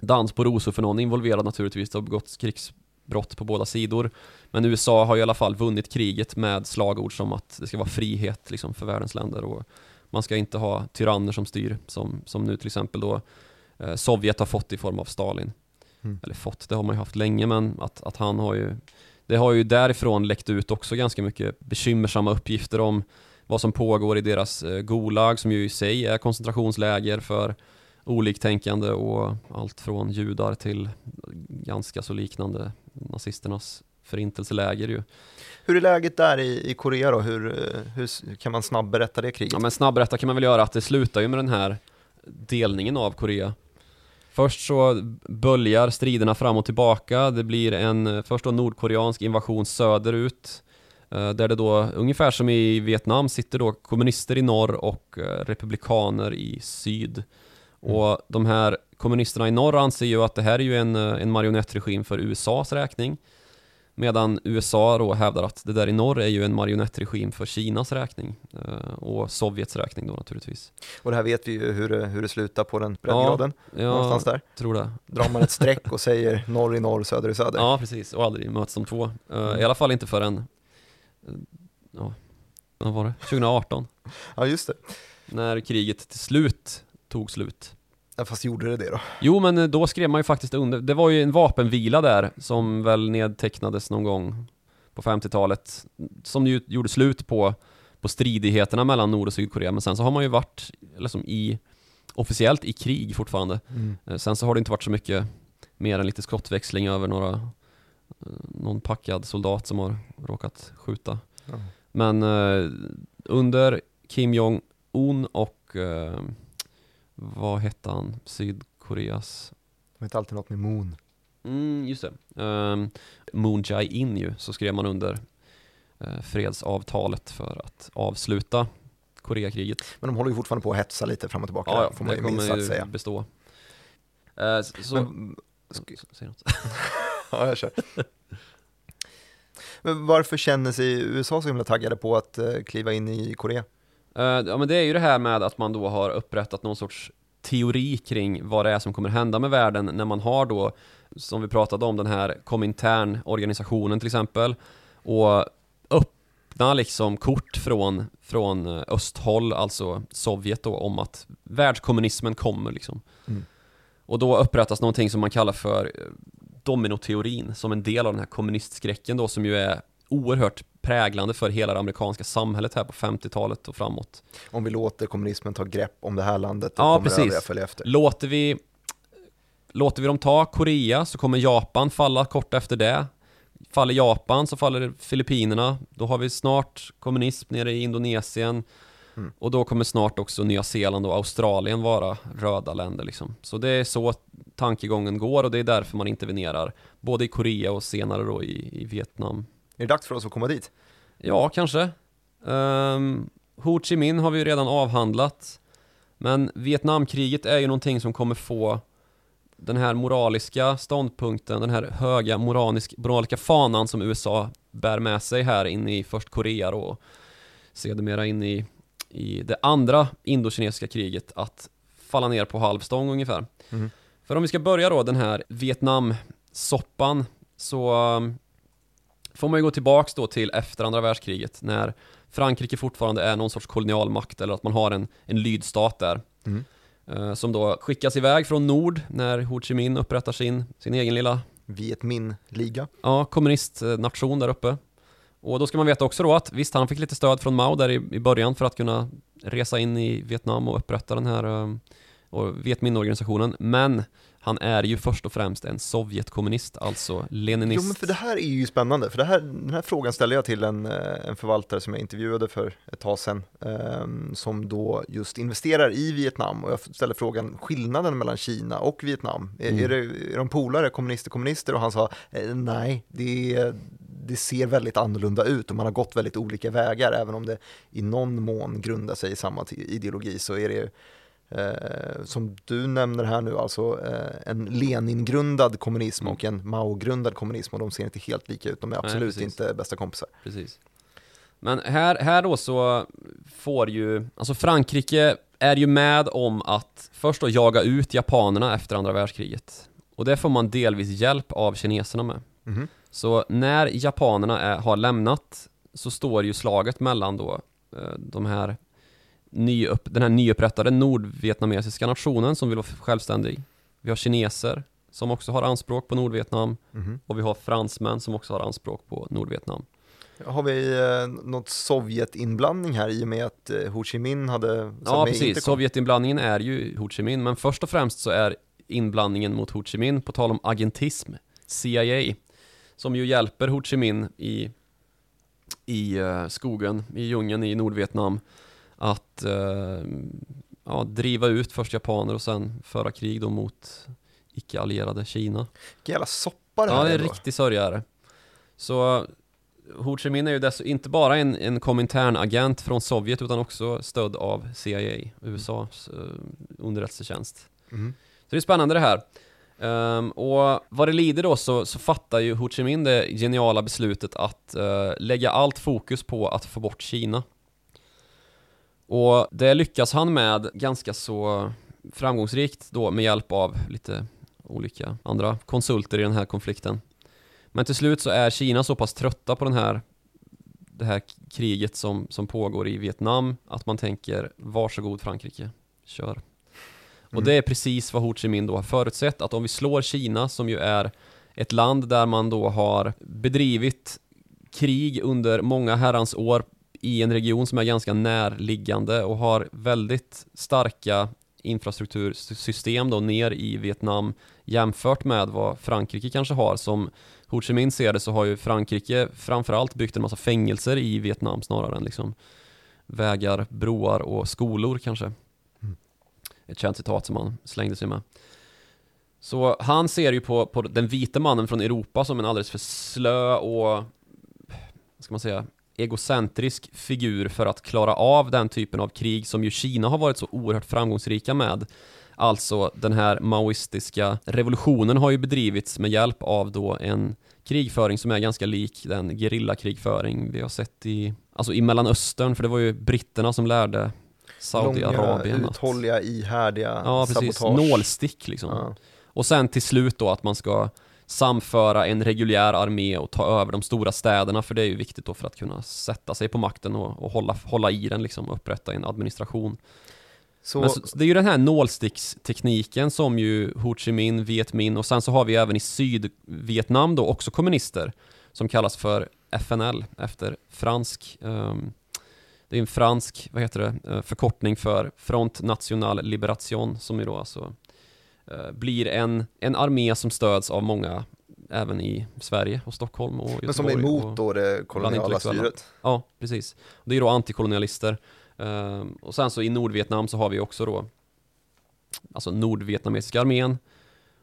dans på rosor för någon involverad naturligtvis. Det har begåtts krigs, brott på båda sidor. Men USA har i alla fall vunnit kriget med slagord som att det ska vara frihet liksom, för världens länder och man ska inte ha tyranner som styr, som, som nu till exempel då eh, Sovjet har fått i form av Stalin. Mm. Eller fått, det har man ju haft länge, men att, att han har ju Det har ju därifrån läckt ut också ganska mycket bekymmersamma uppgifter om vad som pågår i deras eh, Gulag, som ju i sig är koncentrationsläger för oliktänkande och allt från judar till ganska så liknande nazisternas förintelseläger ju. Hur är läget där i, i Korea då? Hur, eh, hur kan man snabbberätta det kriget? Ja men snabbberätta kan man väl göra att det slutar ju med den här delningen av Korea. Först så böljar striderna fram och tillbaka, det blir en eh, först då nordkoreansk invasion söderut där det då, ungefär som i Vietnam, sitter då kommunister i norr och eh, republikaner i syd. Mm. Och de här kommunisterna i norr anser ju att det här är ju en, en marionettregim för USAs räkning. Medan USA då hävdar att det där i norr är ju en marionettregim för Kinas räkning. Och Sovjets räkning då naturligtvis. Och det här vet vi ju hur, det- hur det slutar på den breddgraden. Ja, Någonstans där. tror det. Drar man ett streck och säger norr i norr, söder i söder. Ja, precis. Och aldrig möts de två. Eh, Mm. I alla fall inte förrän, eh, ja, vad var det? 2018. Ja, just det. när kriget till slut tog slut. Ja, fast gjorde det det då? Jo, men eh, då skrev man ju faktiskt under. Det var ju en vapenvila där som väl nedtecknades någon gång på 50-talet. Som ju gjorde slut på, på stridigheterna mellan Nord och Sydkorea. Men sen så har man ju varit liksom i, officiellt i krig fortfarande. Eh, Sen så har det inte varit så mycket mer än lite skottväxling över några eh, någon packad soldat som har råkat skjuta. Ja. Men eh, under Kim Jong-Un och eh, vad hette han? Sydkoreas Det vet alltid något med Moon. Mm, just det. Um, Moon Jae-in ju, så skrev man under eh, fredsavtalet för att avsluta Koreakriget. Men de håller ju fortfarande på att hetsa lite fram och tillbaka, Ja, får man ju minst ju säga. bestå. Eh, så, Men, något. ja, jag kör. Men varför känner sig USA så himla taggade på att eh, kliva in i Korea? Eh, ja men det är ju det här med att man då har upprättat någon sorts teori kring vad det är som kommer hända med världen när man har då, som vi pratade om, den här Komintern-organisationen till exempel och öppna liksom kort från, från eh, östhåll, alltså Sovjet då, om att världskommunismen kommer liksom. Mm. Och då upprättas någonting som man kallar för dominoteorin som en del av den här kommunistskräcken då som ju är oerhört präglande för hela det amerikanska samhället här på 50-talet och framåt. Om vi låter kommunismen ta grepp om det här landet, då Ja, kommer precis. övriga följa efter. Låter vi, låter vi dem ta Korea så kommer Japan falla kort efter det. Faller Japan så faller Filippinerna. Då har vi snart kommunism nere i Indonesien. Mm. Och då kommer snart också Nya Zeeland och Australien vara röda länder liksom. Så det är så tankegången går och det är därför man intervenerar. Både i Korea och senare då i, i Vietnam. Är det dags för oss att komma dit? Ja, kanske. Um, Ho Chi Minh har vi ju redan avhandlat. Men Vietnamkriget är ju någonting som kommer få den här moraliska ståndpunkten, den här höga moralisk, moraliska fanan som USA bär med sig här in i först Korea då, och sedermera in i, i det andra indokinesiska kriget att falla ner på halvstång ungefär. Mhm. För om vi ska börja då den här Vietnamsoppan så um, får man ju gå tillbaks då till efter andra världskriget när Frankrike fortfarande är någon sorts kolonialmakt eller att man har en, en lydstat där. Mm. Eh, som då skickas iväg från nord när Ho Chi Minh upprättar sin, sin egen lilla Viet Minh-liga. ja, kommunistnation där uppe. Och då ska man veta också då att visst, han fick lite stöd från Mao där i, i början för att kunna resa in i Vietnam och upprätta den här um, och Viet Minh-organisationen. Men han är ju först och främst en Sovjetkommunist, alltså leninist. Jo men för det här är ju spännande, för det här, den här frågan ställde jag till en, eh, en förvaltare som jag intervjuade för ett tag sedan, ehm, som då just investerar i Vietnam och jag ställde frågan skillnaden mellan Kina och Vietnam. Är, Mm. är, det, är de polare, kommunister, kommunister? Och han sa eh, nej, det, det ser väldigt annorlunda ut och man har gått väldigt olika vägar, även om det i någon mån grundar sig i samma ideologi så är det ju Eh, som du nämner här nu, alltså eh, en Lenin-grundad kommunism Mm. och en Mao-grundad kommunism och de ser inte helt lika ut, de är Nej, absolut precis. inte bästa kompisar. Precis. Men här, här då så får ju, alltså Frankrike är ju med om att först då jaga ut japanerna efter andra världskriget. Och det får man delvis hjälp av kineserna med. Mhm. Så när japanerna är, har lämnat så står ju slaget mellan då eh, de här nyupp, den här nyupprättade nordvietnamesiska nationen som vill vara självständig. Vi har kineser som också har anspråk på Nordvietnam Mhm. och vi har fransmän som också har anspråk på Nordvietnam. Har vi eh, något Sovjetinblandning här i och med att eh, Ho Chi Minh hade Ja precis, Intercom? Sovjetinblandningen är ju Ho Chi Minh men först och främst så är inblandningen mot Ho Chi Minh på tal om agentism, CIA, som ju hjälper Ho Chi Minh i, i eh, skogen, i djungeln i Nordvietnam att eh, ja, driva ut först japaner och sen föra krig då mot icke-allierade Kina. Vilken jävla soppa det Ja, här det är är en riktig sörjare. Så Ho Chi Minh är ju dess, inte bara en, en kominternagent från Sovjet utan också stödd av CIA, USAs eh, underrättelsetjänst. Mhm. Så det är spännande det här. Ehm, och vad det lider då så, så fattar ju Ho Chi Minh det geniala beslutet att eh, lägga allt fokus på att få bort Kina. Och det lyckas han med ganska så framgångsrikt då med hjälp av lite olika andra konsulter i den här konflikten. Men till slut så är Kina så pass trötta på den här det här kriget som, som pågår i Vietnam att man tänker varsågod Frankrike, kör. Och Mm. det är precis vad Ho Chi Minh då har förutsett att om vi slår Kina som ju är ett land där man då har bedrivit krig under många herrans år i en region som är ganska närliggande och har väldigt starka infrastruktursystem då ner i Vietnam jämfört med vad Frankrike kanske har som Ho Chi Minh ser det så har ju Frankrike framförallt byggt en massa fängelser i Vietnam snarare än liksom vägar, broar och skolor kanske. Mm. Ett känt citat som han slängde sig med. Så han ser ju på, på den vita mannen från Europa som en alldeles för slö och, vad ska man säga, egocentrisk figur för att klara av den typen av krig som ju Kina har varit så oerhört framgångsrika med. Alltså den här maoistiska revolutionen har ju bedrivits med hjälp av då en krigföring som är ganska lik den gerillakrigföring vi har sett i, alltså i Mellanöstern, för det var ju britterna som lärde Saudiarabien Långa, att... uthålliga, ihärdiga Ja, precis. sabotage. Nålstick liksom. Ja. Och sen till slut då att man ska samföra en reguljär armé och ta över de stora städerna för det är ju viktigt då för att kunna sätta sig på makten och, och hålla, hålla i den liksom, upprätta en administration. Så, så, så det är ju den här nålstickstekniken som ju Ho Chi Minh, Viet Minh och sen så har vi även i Sydvietnam då också kommunister som kallas för FNL efter fransk ehm, det är en fransk, vad heter det, eh, förkortning för Front National Liberation som ju då alltså blir en, en armé som stöds av många även i Sverige och Stockholm och Göteborg. men som är emot då det koloniala styret. Ja, precis. Det är då antikolonialister. Ehm, och sen så i Nordvietnam så har vi också då alltså Nordvietnamesiska armén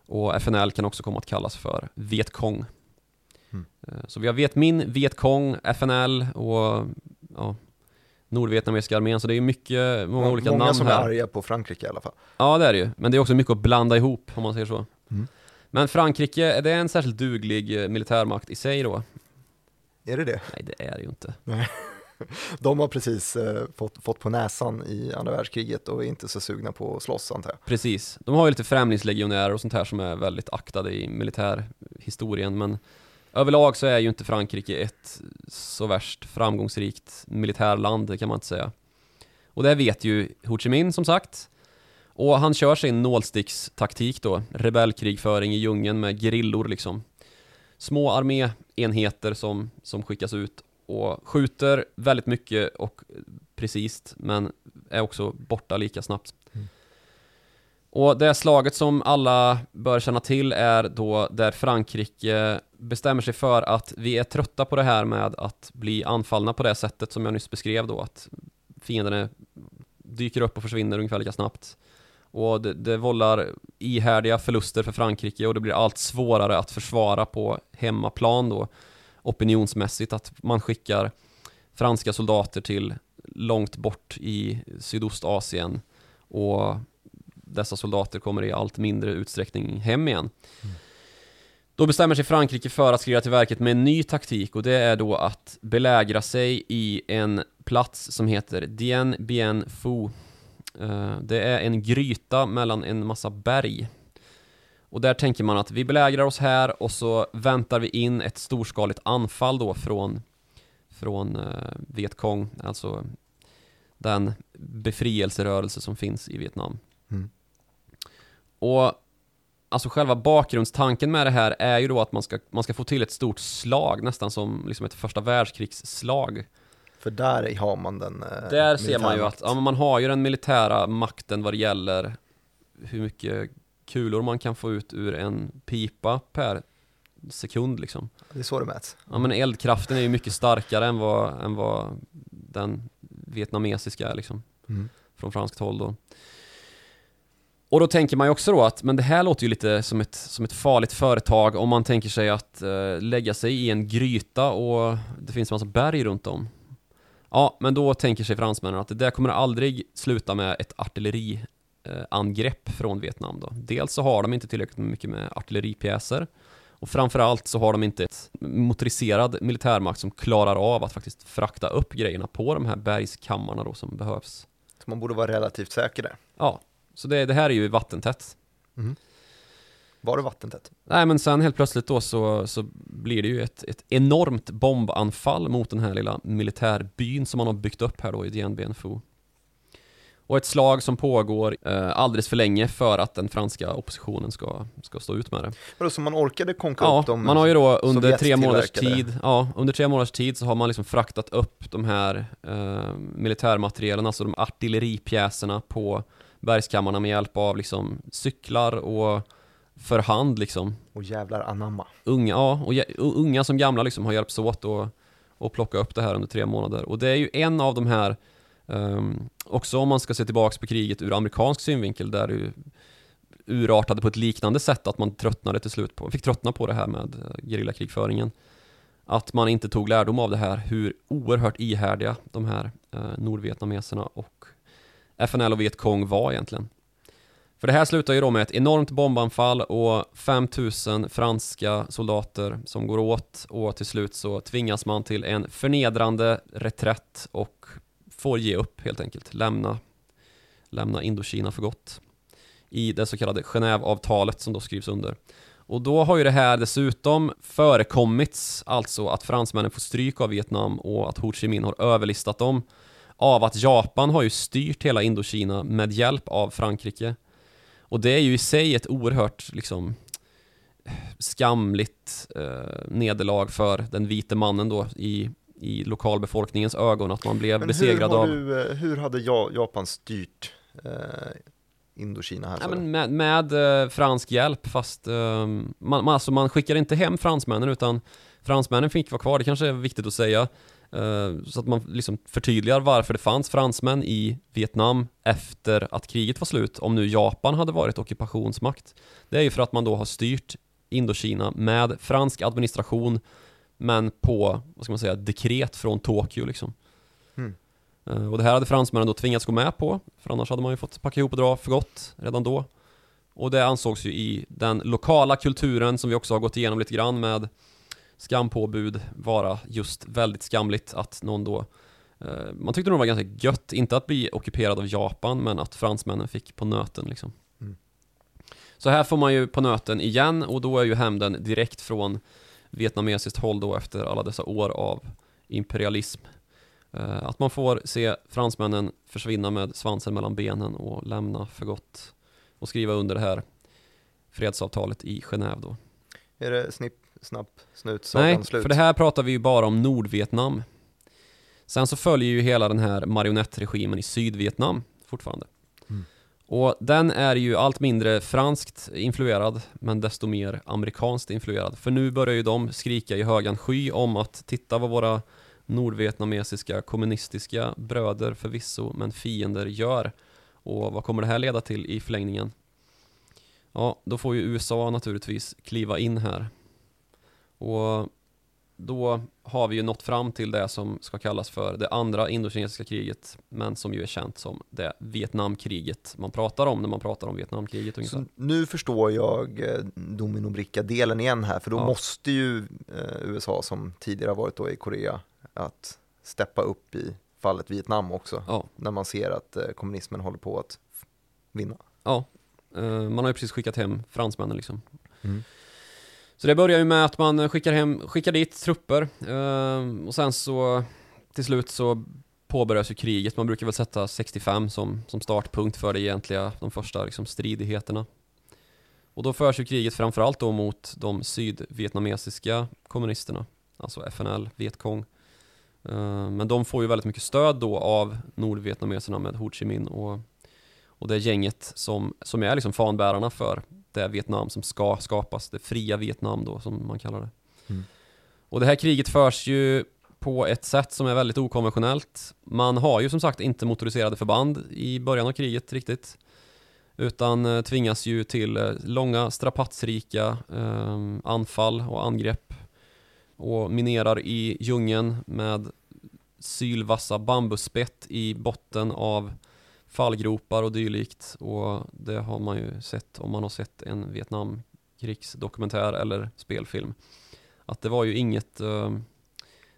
och FNL kan också komma att kallas för Vietkong. Mm. Eh, Så vi har Viet Minh, Vietkong, FNL och ja, Nordvietnamesiska armén, så det är mycket, många olika Många namn som här. är arga på Frankrike i alla fall. Ja, det är det ju. Men det är också mycket att blanda ihop, om man säger så. Mm. Men Frankrike, är det en särskilt duglig eh, militärmakt i sig då? Är det det? Nej, det är det ju inte. De har precis eh, fått, fått på näsan i andra världskriget och är inte så sugna på att slåss antar jag. Precis. De har ju lite främlingslegionärer och sånt här som är väldigt aktade i militärhistorien, men överlag så är ju inte Frankrike ett så värst framgångsrikt militärland, det kan man inte säga. Och det vet ju Ho Chi Minh som sagt. Och han kör sin nålstickstaktik då, rebellkrigföring i djungeln med grillor liksom. Små arméenheter som, som skickas ut och skjuter väldigt mycket och precis, men är också borta lika snabbt. Och det slaget som alla bör känna till är då där Frankrike bestämmer sig för att vi är trötta på det här med att bli anfallna på det sättet som jag nyss beskrev då, att fienden dyker upp och försvinner ungefär lika snabbt. Och det, det vållar ihärdiga förluster för Frankrike och det blir allt svårare att försvara på hemmaplan då opinionsmässigt att man skickar franska soldater till långt bort i Sydostasien och dessa soldater kommer i allt mindre utsträckning hem igen. Då bestämmer sig Frankrike för att skriva till verket med en ny taktik och det är då att belägra sig i en plats som heter Dien Bien Phu. Eh, Det är en gryta mellan en massa berg. Och där tänker man att vi belägrar oss här och så väntar vi in ett storskaligt anfall då från, från eh, Vietkong, alltså den befrielserörelse som finns i Vietnam. Mm. Och alltså själva bakgrundstanken med det här är ju då att man ska, man ska få till ett stort slag, nästan som liksom ett första världskrigsslag. För där har man den eh, Där ser man ju att ja, man har ju den militära makten vad det gäller hur mycket kulor man kan få ut ur en pipa per sekund liksom. Det är så det mäts. Ja men eldkraften är ju mycket starkare än vad, än vad den vietnamesiska är liksom. Mm. Från franskt håll då. Och då tänker man ju också då att, men det här låter ju lite som ett, som ett farligt företag om man tänker sig att eh, lägga sig i en gryta och det finns en massa berg runt om. Ja, men då tänker sig fransmännen att det där kommer aldrig sluta med ett artilleriangrepp från Vietnam då. Dels så har de inte tillräckligt mycket med artilleripjäser och framförallt så har de inte ett motoriserad militärmakt som klarar av att faktiskt frakta upp grejerna på de här bergskammarna då som behövs. Så man borde vara relativt säker där. Ja, så det, det här är ju vattentätt. Var det vattentätt? Nej men sen helt plötsligt då så, så blir det ju ett, ett enormt bombanfall mot den här lilla militärbyn som man har byggt upp här då i Dien Bien Phu. Och ett slag som pågår eh, alldeles för länge för att den franska oppositionen ska, ska stå ut med det. Vadå, så man orkade konka Ja, upp dem? man har ju då under tre månaders tid, ja, under tre månaders tid så har man liksom fraktat upp de här eh, militärmaterialen, alltså de artilleripjäserna på bergskammarna med hjälp av liksom cyklar och för hand liksom. Och jävlar anamma. Unga, ja, och unga som gamla liksom har hjälpts åt och, och plocka upp det här under tre månader. Och det är ju en av de här, ehm, också om man ska se tillbaks på kriget ur amerikansk synvinkel, där det urartade på ett liknande sätt, att man tröttnade till slut på, fick tröttna på det här med eh, gerillakrigföringen. Att man inte tog lärdom av det här, hur oerhört ihärdiga de här eh, nordvietnameserna och FNL och Vietkong var egentligen. För det här slutar ju då med ett enormt bombanfall och 5000 franska soldater som går åt och till slut så tvingas man till en förnedrande reträtt och får ge upp helt enkelt, lämna, lämna Indokina för gott i det så kallade Genèveavtalet som då skrivs under. Och då har ju det här dessutom förekommits, alltså att fransmännen får stryk av Vietnam och att Ho Chi Minh har överlistat dem av att Japan har ju styrt hela Indokina med hjälp av Frankrike. Och det är ju i sig ett oerhört liksom skamligt eh, nederlag för den vite mannen då i, i lokalbefolkningens ögon att man blev Men besegrad av du, eh, hur hade ja, Japan styrt eh, Indokina här? Ja, men med, med eh, fransk hjälp fast eh, man, man, alltså man skickar inte hem fransmännen utan fransmännen fick vara kvar, det kanske är viktigt att säga. Eh, så att man liksom förtydligar varför det fanns fransmän i Vietnam efter att kriget var slut, om nu Japan hade varit ockupationsmakt. Det är ju för att man då har styrt Indokina med fransk administration men på, vad ska man säga, dekret från Tokyo liksom. Mm. Och det här hade fransmännen då tvingats gå med på, för annars hade man ju fått packa ihop och dra för gott redan då. Och det ansågs ju i den lokala kulturen som vi också har gått igenom lite grann med skampåbud vara just väldigt skamligt att någon då eh, man tyckte nog det var ganska gött, inte att bli ockuperad av Japan men att fransmännen fick på nöten liksom. Mm. Så här får man ju på nöten igen och då är ju hämnden direkt från vietnamesiskt håll då efter alla dessa år av imperialism. Eh, Att man får se fransmännen försvinna med svansen mellan benen och lämna för gott och skriva under det här fredsavtalet i Genève då. Är det snipp, snapp, snut, Nej, slut? för det här pratar vi ju bara om Nordvietnam. Sen så följer ju hela den här marionettregimen i Sydvietnam fortfarande. Mm. Och den är ju allt mindre franskt influerad, men desto mer amerikanskt influerad. För nu börjar ju de skrika i högan sky om att titta vad våra nordvietnamesiska kommunistiska bröder förvisso, men fiender gör. Och vad kommer det här leda till i förlängningen? Ja, då får ju USA naturligtvis kliva in här. Och då har vi ju nått fram till det som ska kallas för det andra indokinesiska kriget, men som ju är känt som det Vietnamkriget man pratar om när man pratar om Vietnamkriget ungefär. Så nu förstår jag eh, dominobricka-delen igen här, för då Ja. måste ju eh, USA, som tidigare varit då i Korea, att steppa upp i fallet Vietnam också, Ja, när man ser att eh, kommunismen håller på att vinna. ja. Man har ju precis skickat hem fransmännen liksom. Mm. Så det börjar ju med att man skickar, hem, skickar dit trupper eh, och sen så till slut så påbörjas ju kriget. Man brukar väl sätta 65 som, som startpunkt för det egentliga, de första liksom, stridigheterna. Och då förs ju kriget framförallt då mot de sydvietnamesiska kommunisterna, alltså FNL, Vietkong. Eh, Men de får ju väldigt mycket stöd då av nordvietnameserna med Ho Chi Minh och, och det gänget som, som är liksom fanbärarna för det Vietnam som ska skapas, det fria Vietnam då som man kallar det. Mm. Och det här kriget förs ju på ett sätt som är väldigt okonventionellt. Man har ju som sagt inte motoriserade förband i början av kriget riktigt. Utan eh, tvingas ju till eh, långa strapatsrika eh, anfall och angrepp. Och minerar i djungeln med sylvassa bambuspett i botten av fallgropar och dylikt. Och det har man ju sett om man har sett en Vietnamkrigsdokumentär eller spelfilm. Att det var ju inget, eh,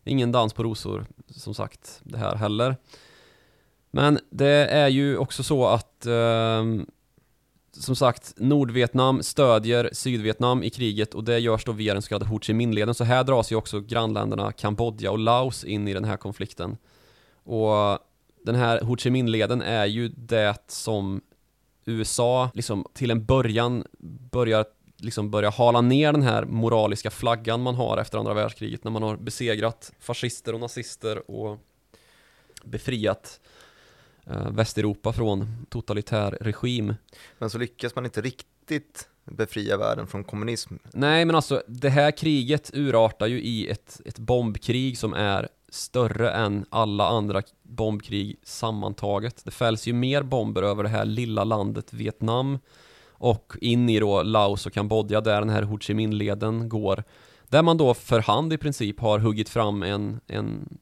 ingen dans på rosor som sagt det här heller. Men det är ju också så att eh, som sagt, Nordvietnam stödjer Sydvietnam i kriget och det görs då via den så kallade Ho Chi Minh-leden. Så här dras ju också grannländerna Kambodja och Laos in i den här konflikten. Och den här Ho Chi Minh-leden är ju det som USA liksom till en början börjar liksom börja hala ner den här moraliska flaggan man har efter andra världskriget när man har besegrat fascister och nazister och befriat eh, Västeuropa från totalitär regim. Men så lyckas man inte riktigt befria världen från kommunism. Nej, men alltså det här kriget urartar ju i ett, ett bombkrig som är större än alla andra bombkrig sammantaget. Det fälls ju mer bomber över det här lilla landet Vietnam och in i då Laos och Kambodja där den här Ho Chi Minh-leden går. Där man då för hand i princip har huggit fram en, en,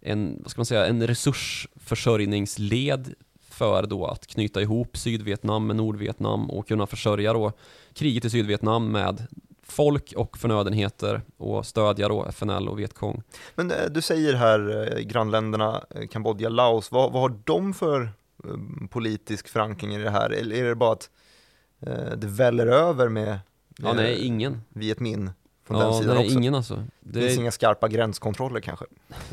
en vad ska man säga, en resursförsörjningsled för då att knyta ihop Sydvietnam med Nordvietnam och kunna försörja då kriget i Sydvietnam med folk och förnödenheter och stödja då FNL och Vietkong. Men eh, du säger här eh, grannländerna eh, Kambodja, Laos, vad, vad har de för politisk förankring i det här? Eller är det bara att det väller över med Ja, eh, nej, ingen. Viet Minh från den Ja, sidan nej, också? ingen alltså. Det finns Det, inga skarpa gränskontroller kanske?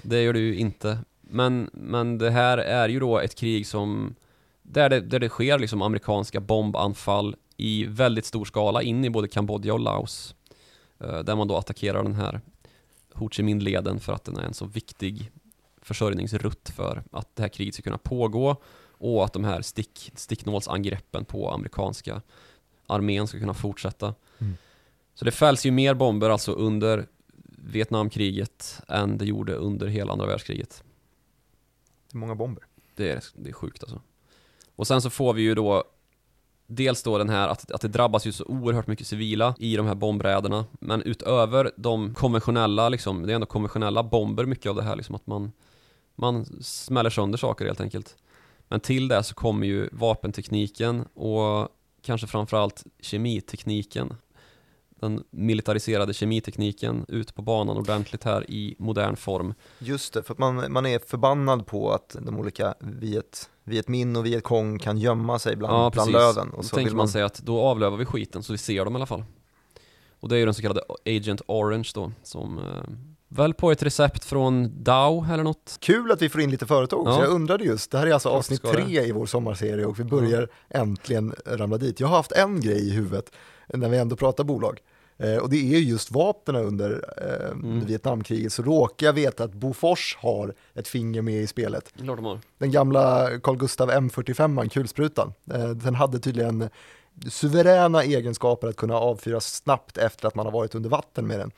det gör det ju inte. Men, men det här är ju då ett krig som där det, där det sker liksom amerikanska bombanfall i väldigt stor skala in i både Kambodja och Laos. Eh, Där man då attackerar den här Ho Chi Minh-leden för att den är en så viktig försörjningsrutt för att det här kriget ska kunna pågå och att de här stick, sticknålsangreppen på amerikanska armén ska kunna fortsätta. Mm. Så det fälls ju mer bomber alltså under Vietnamkriget än det gjorde under hela andra världskriget. Det är många bomber. Det är, det är sjukt alltså. Och sen så får vi ju då Dels då den här att, att det drabbas ju så oerhört mycket civila i de här bombräderna Men utöver de konventionella liksom, det är ändå konventionella bomber mycket av det här liksom att man Man smäller sönder saker helt enkelt. Men till det så kommer ju vapentekniken och kanske framförallt kemitekniken. Den militariserade kemitekniken ut på banan ordentligt här i modern form Just det, för att man, man är förbannad på att de olika Viet, Viet Minh och Viet Cong kan gömma sig bland, Ja, bland löven. Då Och så tänker vill man sig att då avlövar vi skiten så vi ser dem i alla fall. Och det är ju den så kallade Agent Orange då, som eh, väl på ett recept från Dow eller något. Kul att vi får in lite företag också. Ja. Jag undrade just, det här är alltså Klart avsnitt tre i vår sommarserie och vi börjar äntligen ramla dit. Jag har haft en grej i huvudet när vi ändå pratar bolag. Eh, och det är just vapnen under eh, Mm. Vietnamkriget. Så råkar jag veta att Bofors har ett finger med i spelet. Klart. Den gamla Carl Gustav M45, kulsprutan, eh, den hade tydligen suveräna egenskaper att kunna avfyras snabbt efter att man har varit under vatten med den.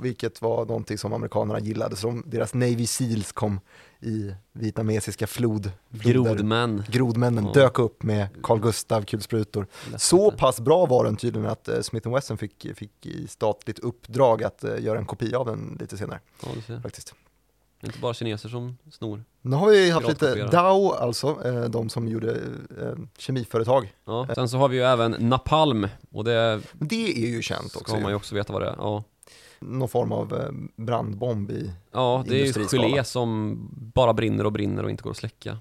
Vilket var någonting som amerikanerna gillade, så de, deras Navy Seals kom i vietnamesiska flod, floder. Grodmän. Grodmännen Ja. dök upp med Carl Gustav kulsprutor. Så pass bra var den tydligen att eh, Smith Wesson fick, fick i statligt uppdrag att eh, göra en kopia av den lite senare Ja, faktiskt. Det är inte bara kineser som snor. Nu har vi haft lite. Dow alltså, eh, de som gjorde kemiföretag. Ja. Sen så har vi ju även Napalm och det det är ju känt också. ska man ju också veta vad det är. Ja, Någon form av eh, brandbomb i. ja det är ju gelé som bara brinner och brinner och inte går att släcka.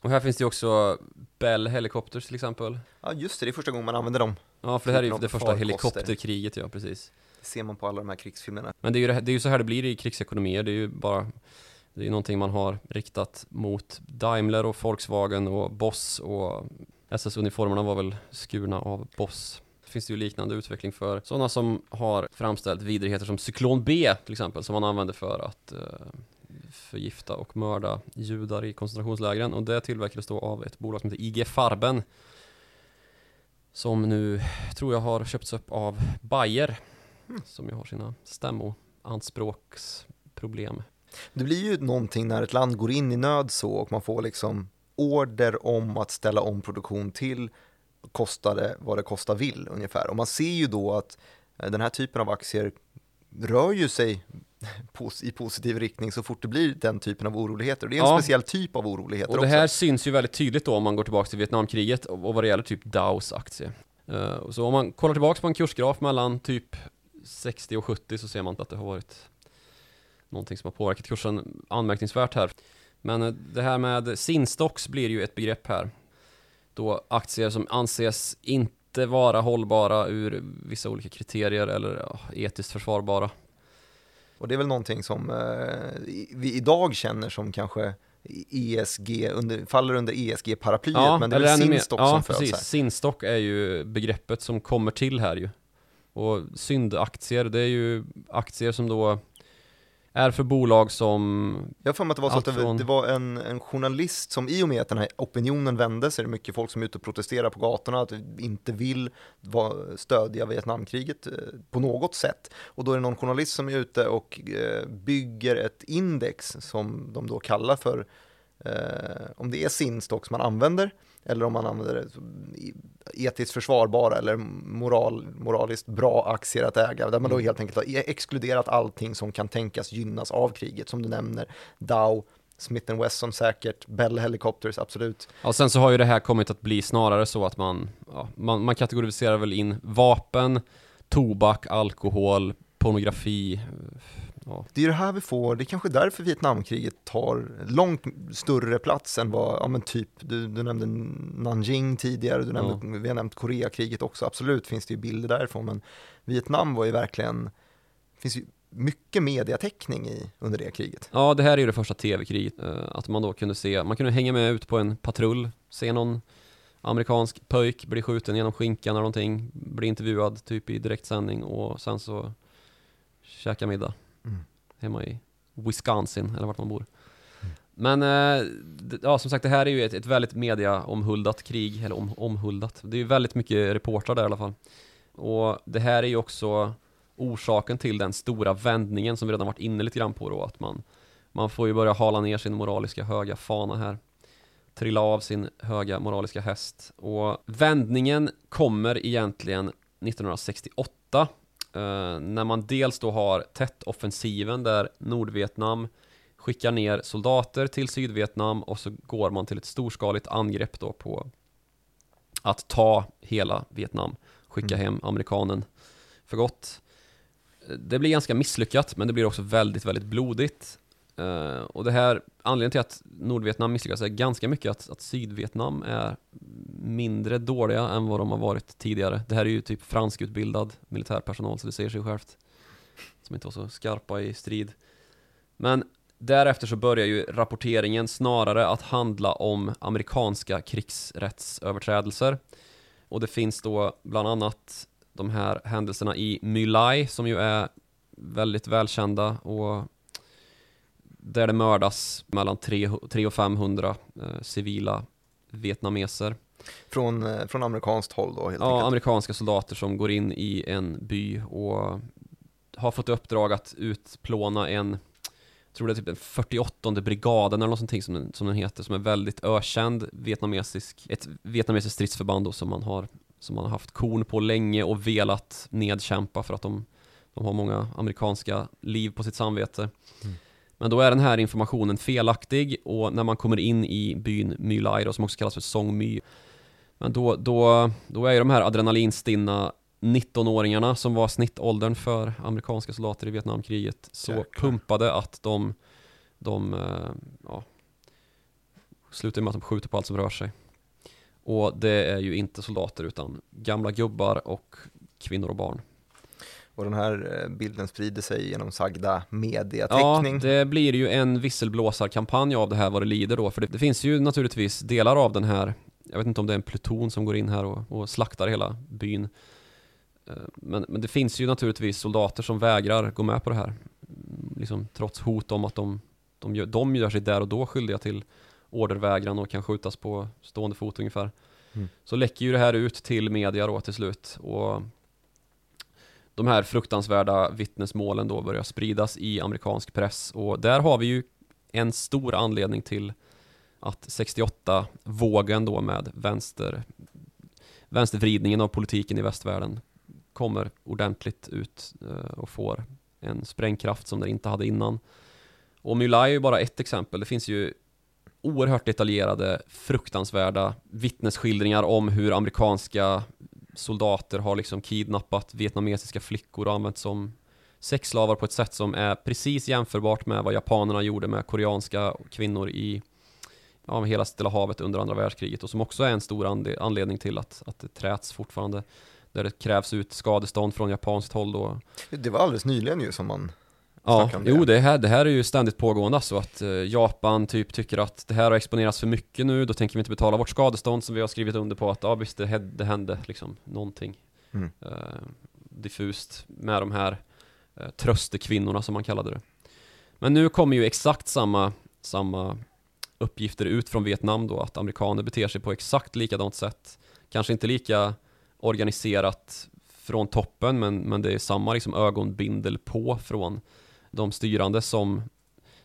Och här finns det ju också Bell Helicopters till exempel. Ja, just det, det är första gången man använder dem. Ja, för det här är ju det första helikopterkriget, ja precis. Det ser man på alla de här krigsfilmerna. Men det är ju, det, det är ju så här det blir i krigsekonomier, det är ju bara Det är ju någonting man har riktat mot Daimler och Volkswagen och Boss och SS-uniformerna var väl skurna av Boss. Det finns ju liknande utveckling för sådana som har framställt vidrigheter som cyklon B till exempel, som man använder för att eh, förgifta och mörda judar i koncentrationslägren och det tillverkades då av ett bolag som heter IG Farben som nu tror jag har köpts upp av Bayer som ju har sina stämmoanspråksproblem. Det blir ju någonting när ett land går in i nöd så och man får liksom order om att ställa om produktion till kosta det vad det kosta vill ungefär. Och man ser ju då att eh, den här typen av aktier rör ju sig i positiv riktning så fort det blir den typen av oroligheter. Och det är en Ja. speciell typ av oroligheter Och det också. här syns ju väldigt tydligt då om man går tillbaka till Vietnamkriget och vad det gäller typ Dows aktie. Eh, Så om man kollar tillbaka på en kursgraf mellan typ 60 och 70 så ser man att det har varit någonting som har påverkat kursen anmärkningsvärt här. Men eh, det här med sinstocks blir ju ett begrepp här. Då aktier som anses inte vara hållbara ur vissa olika kriterier eller ja, etiskt försvarbara. Och det är väl någonting som eh, vi idag känner som kanske ESG, under, faller under ESG-paraplyet, men det är väl Sinstock Ja, som föds precis. här. Sinstock är ju begreppet som kommer till här ju. Och syndaktier, det är ju aktier som då är för bolag som Jag har för mig att det var så att det, från- det var en, en journalist som i och med att den här opinionen vände så är det mycket folk som är ute och protesterar på gatorna att inte vill stödja Vietnamkriget eh, på något sätt. Och då är det någon journalist som är ute och eh, bygger ett index som de då kallar för eh, om det är Sinstocks man använder eller om man använder det etiskt försvarbara eller moral, moraliskt bra aktier att äga, där man då Mm. helt enkelt har e- exkluderat allting som kan tänkas gynnas av kriget, som du nämner, Dow, Smith Wesson säkert, Bell Helicopters absolut. Ja, sen så har ju det här kommit att bli snarare så att man, ja, man, man kategoriserar väl in vapen, tobak, alkohol, pornografi. Ja, Det är det här vi får, det är kanske därför Vietnamkriget tar långt större plats än vad, ja men typ, du, du nämnde Nanjing tidigare, du nämnde, vi har nämnt Koreakriget också, absolut finns det ju bilder därifrån, men Vietnam var ju verkligen, finns ju mycket mediatäckning i under det kriget. ja, det här är ju det första tv-kriget. eh, Att man då kunde se, man kunde hänga med ut på en patrull, se någon amerikansk pöjk bli skjuten genom skinkan eller någonting, bli intervjuad typ i direktsändning och sen så käka middag Mm. hemma i Wisconsin eller vart man bor. Men eh, ja, som sagt, det här är ju ett, ett väldigt media-omhuldat krig, eller om, omhuldat. Det är ju väldigt mycket reportrar där i alla fall. Och det här är ju också orsaken till den stora vändningen som vi redan varit inne lite grann på då, att man, man får ju börja hala ner sin moraliska höga fana här. Trilla av sin höga moraliska häst. Och vändningen kommer egentligen 1968 eh, när man dels då har Tet-offensiven där Nordvietnam skickar ner soldater till Sydvietnam och så går man till ett storskaligt angrepp då på att ta hela Vietnam, skicka Mm. hem amerikanen för gott. Eh, Det blir ganska misslyckat, men det blir också väldigt, väldigt blodigt. Uh, och det här, anledningen till att Nordvietnam misslyckas är ganska mycket att, att Sydvietnam är mindre dåliga än vad de har varit tidigare. Det här är ju typ franskutbildad militärpersonal, så det säger sig självt. Som inte var så skarpa i strid. Men därefter så börjar ju rapporteringen snarare att handla om amerikanska krigsrättsöverträdelser. Och det finns då bland annat de här händelserna i My Lai som ju är väldigt välkända och där det mördas mellan 300 och 500 eh, civila vietnameser. Från, eh, från amerikanskt håll då helt Ja, enkelt. amerikanska soldater som går in i en by och har fått uppdrag att utplåna en jag tror det är typ den 48 brigaden eller något sånt som den, som den heter, som är väldigt ökänd vietnamesisk, ett vietnamesiskt stridsförband då, som man har som man har haft korn på länge och velat nedkämpa för att de, de har många amerikanska liv på sitt samvete. Mm. Men då är den här informationen felaktig och när man kommer in i byn My Lai som också kallas för Song My men då, då, då är ju de här adrenalinstinna 19-åringarna som var snittåldern för amerikanska soldater i Vietnamkriget så Jäklar. pumpade att de, de eh, ja, slutar med att de skjuter på allt som rör sig. Och det är ju inte soldater utan gamla gubbar och kvinnor och barn. Och den här eh, bilden sprider sig genom sagda Ja, mediateckning. det blir ju en visselblåsarkampanj av det här vad det lider då. För det, det finns ju naturligtvis delar av den här, jag vet inte om det är en pluton som går in här och, och slaktar hela byn. Eh, Men, men det finns ju naturligtvis soldater som vägrar gå med på det här. Liksom, trots hot om att de, de, gör, de gör sig där och då skyldiga till ordervägran och kan skjutas på stående fot ungefär. Mm. Så läcker ju det här ut till media då till slut. Och de här fruktansvärda vittnesmålen då börjar spridas i amerikansk press och där har vi ju en stor anledning till att 68-vågen då med vänster, vänstervridningen av politiken i västvärlden kommer ordentligt ut eh, och får en sprängkraft som den inte hade innan. Och Mulai är ju bara ett exempel. Det finns ju oerhört detaljerade, fruktansvärda vittnesskildringar om hur amerikanska soldater har liksom kidnappat vietnamesiska flickor och använt som sexslavar på ett sätt som är precis jämförbart med vad japanerna gjorde med koreanska kvinnor i ja, hela Stilla havet under andra världskriget och som också är en stor anledning till att, att det träts fortfarande där det krävs ut skadestånd från japanskt håll då. Det var alldeles nyligen ju som man Ja, det. jo det här, det här är ju ständigt pågående så att eh, Japan typ tycker att det här har exponerats för mycket nu, då tänker vi inte betala vårt skadestånd som vi har skrivit under på att ja visst det, det hände liksom någonting Mm. eh, diffust med de här eh, tröstekvinnorna som man kallade det. Men nu kommer ju exakt samma, samma uppgifter ut från Vietnam då, att amerikaner beter sig på exakt likadant sätt. Kanske inte lika organiserat från toppen, men, men det är samma liksom ögonbindel på från de styrande som,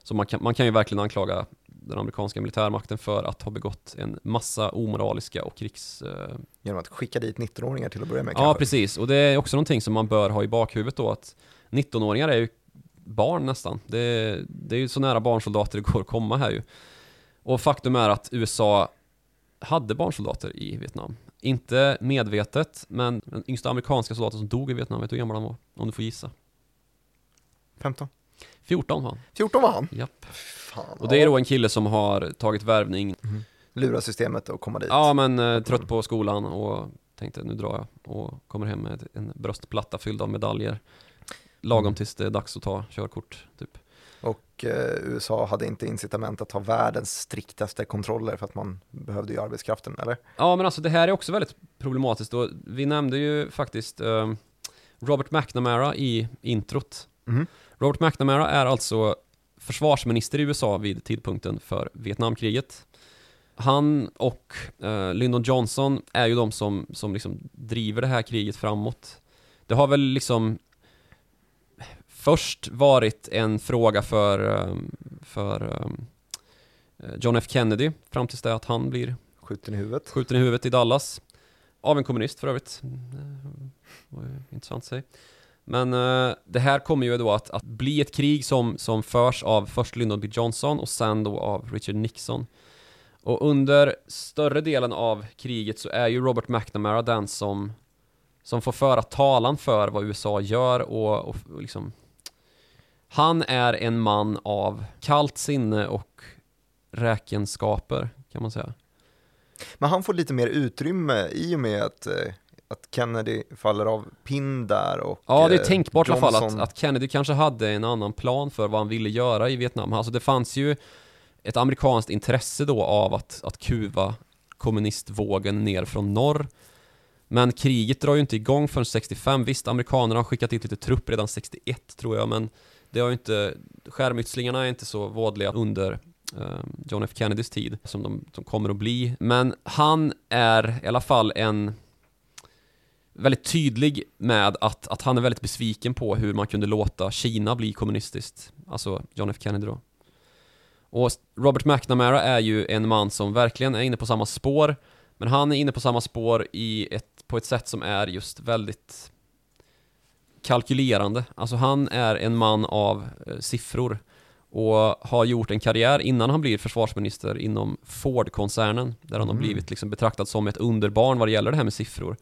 som man, kan, man kan ju verkligen anklaga den amerikanska militärmakten för att ha begått en massa omoraliska och krigs... Eh, genom att skicka dit 19-åringar till att börja med ja, kanske. precis. Och det är också någonting som man bör ha i bakhuvudet då, att 19-åringar är ju barn nästan. Det, det är ju så nära barnsoldater det går att komma här ju. Och faktum är att USA hade barnsoldater i Vietnam. Inte medvetet, men den yngsta amerikanska soldaten som dog i Vietnam, vet du hur gammal han var? Om du får gissa. 15? 14 var han. 14 var han? Japp. Fan, Och det är då en kille som har tagit värvning Lura systemet att komma dit. Ja men eh, trött på skolan och tänkte nu drar jag och kommer hem med en bröstplatta fylld av medaljer Lagom Mm. tills det är dags att ta körkort typ Och eh, USA hade inte incitament att ha världens striktaste kontroller för att man behövde ju arbetskraften, eller? Ja men alltså det här är också väldigt problematiskt och vi nämnde ju faktiskt eh, Robert McNamara i introt Mhm. Robert McNamara är alltså försvarsminister i USA vid tidpunkten för Vietnamkriget. Han och eh, Lyndon Johnson är ju de som, som liksom driver det här kriget framåt. Det har väl liksom först varit en fråga för, eh, för eh, John F Kennedy fram tills det att han blir Skjuten i huvudet. skjuten i huvudet i Dallas. Av en kommunist för övrigt. Mm, Det var ju intressant säga. Men eh, det här kommer ju då att, att bli ett krig som, som förs av först Lyndon B Johnson och sen då av Richard Nixon. Och under större delen av kriget så är ju Robert McNamara den som, som får föra talan för vad USA gör och, och, och liksom Han är en man av kallt sinne och räkenskaper kan man säga. Men han får lite mer utrymme i och med att, eh, att Kennedy faller av pinn där och Ja, det är eh, tänkbart i alla fall att, att Kennedy kanske hade en annan plan för vad han ville göra i Vietnam. Alltså det fanns ju ett amerikanskt intresse då av att, att kuva kommunistvågen ner från norr. Men kriget drar ju inte igång förrän 65. Visst, amerikanerna har skickat dit lite trupp redan 61 tror jag, men det har ju inte, skärmytslingarna är inte så vådliga under eh, John F Kennedys tid som de, de kommer att bli. Men han är i alla fall en väldigt tydlig med att, att han är väldigt besviken på hur man kunde låta Kina bli kommunistiskt. Alltså John F Kennedy då. Och Robert McNamara är ju en man som verkligen är inne på samma spår. Men han är inne på samma spår i ett, på ett sätt som är just väldigt kalkylerande. Alltså han är en man av eh, siffror och har gjort en karriär innan han blir försvarsminister inom Ford-koncernen där han har Mm. blivit liksom betraktad som ett underbarn vad det gäller det här med siffror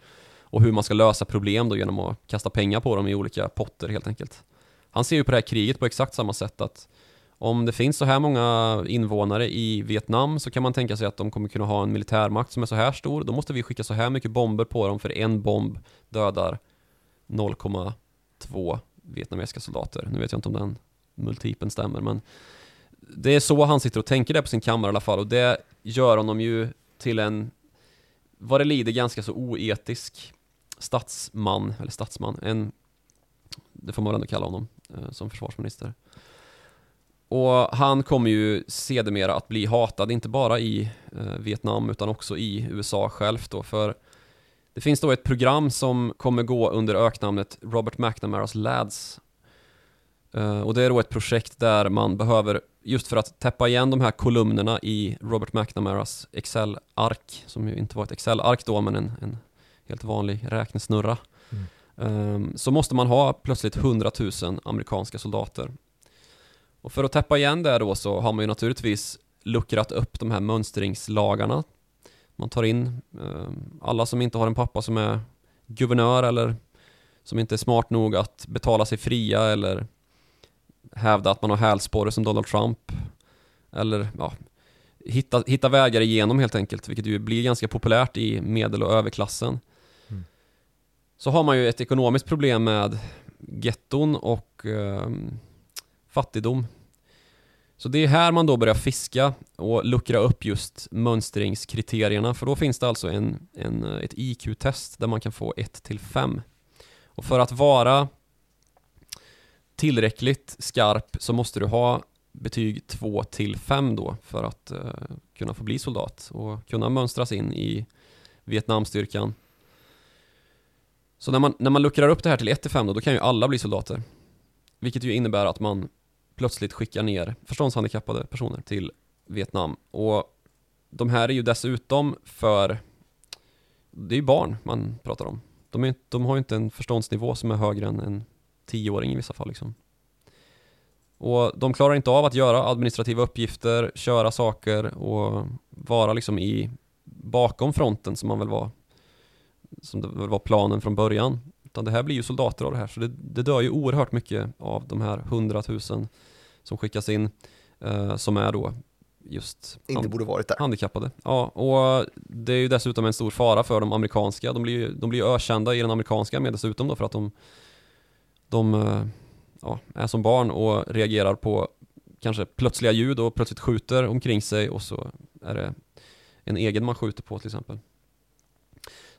och hur man ska lösa problem då genom att kasta pengar på dem i olika potter helt enkelt. Han ser ju på det här kriget på exakt samma sätt att Om det finns så här många invånare i Vietnam så kan man tänka sig att de kommer kunna ha en militärmakt som är så här stor. Då måste vi skicka så här mycket bomber på dem för en bomb dödar 0,2 vietnamesiska soldater. Nu vet jag inte om den multipeln stämmer men det är så han sitter och tänker där på sin kammare i alla fall och det gör honom ju till en vad det lider ganska så oetisk statsman, eller statsman, en det får man väl ändå kalla honom eh, som försvarsminister. Och han kommer ju sedermera att bli hatad, inte bara i eh, Vietnam utan också i USA självt då, för det finns då ett program som kommer gå under öknamnet Robert McNamaras Lads. Eh, och det är då ett projekt där man behöver, just för att täppa igen de här kolumnerna i Robert McNamaras Excel-ark, som ju inte var ett Excel-ark då, men en, en helt vanlig räknesnurra. Mm. Så måste man ha plötsligt 100 000 amerikanska soldater. Och för att täppa igen det då så har man ju naturligtvis luckrat upp de här mönstringslagarna. Man tar in eh, alla som inte har en pappa som är guvernör eller som inte är smart nog att betala sig fria eller hävda att man har hälsporre som Donald Trump. Eller ja, hitta, hitta vägar igenom helt enkelt, vilket ju blir ganska populärt i medel och överklassen. Så har man ju ett ekonomiskt problem med getton och eh, fattigdom. Så det är här man då börjar fiska och luckra upp just mönstringskriterierna för då finns det alltså en, en eh, ett IQ-test där man kan få 1 till 5. Och för att vara tillräckligt skarp så måste du ha betyg 2 till 5 då för att eh, kunna få bli soldat och kunna mönstras in i Vietnamstyrkan. Så när man, när man luckrar upp det här till 1-5 då, då kan ju alla bli soldater. Vilket ju innebär att man plötsligt skickar ner förståndshandikappade personer till Vietnam. Och de här är ju dessutom för, det är ju barn man pratar om. De, är, de har ju inte en förståndsnivå som är högre än en tioåring i vissa fall liksom. Och de klarar inte av att göra administrativa uppgifter, köra saker och vara liksom i bakom fronten som man väl var som det var planen från början. Utan det här blir ju soldater av det här, så det, det dör ju oerhört mycket av de här hundratusen som skickas in, eh, som är då just Inte borde varit där. handikappade. Ja, och det är ju dessutom en stor fara för de amerikanska. De blir ju de blir ökända i den amerikanska med dessutom då för att de, de eh, ja, är som barn och reagerar på kanske plötsliga ljud och plötsligt skjuter omkring sig och så är det en egen man skjuter på till exempel.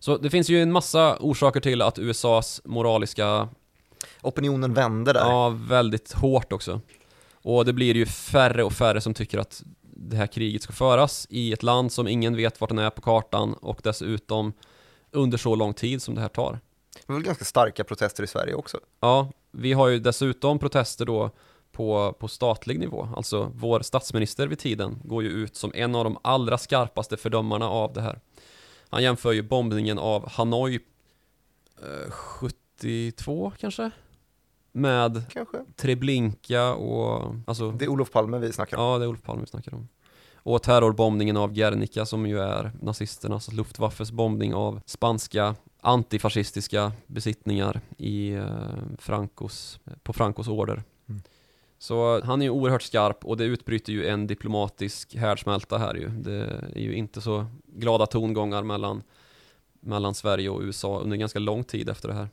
Så det finns ju en massa orsaker till att USAs moraliska Opinionen vände där. Ja, väldigt hårt också. Och det blir ju färre och färre som tycker att det här kriget ska föras i ett land som ingen vet vart den är på kartan och dessutom under så lång tid som det här tar. Det är väl ganska starka protester i Sverige också? Ja, vi har ju dessutom protester då på, på statlig nivå. Alltså vår statsminister vid tiden går ju ut som en av de allra skarpaste fördömarna av det här. Han jämför ju bombningen av Hanoi eh, 72 kanske? Med Kanske. Treblinka och... Alltså, Det är Olof Palme vi snackar om. ja, det är Olof Palme vi snackar om. Och terrorbombningen av Guernica som ju är nazisternas Luftwaffes bombning av spanska antifascistiska besittningar i eh, Francos, på Francos order. Mm. Så han är ju oerhört skarp och det utbryter ju en diplomatisk härdsmälta här ju. Det är ju inte så glada tongångar mellan, mellan Sverige och USA under ganska lång tid efter det här.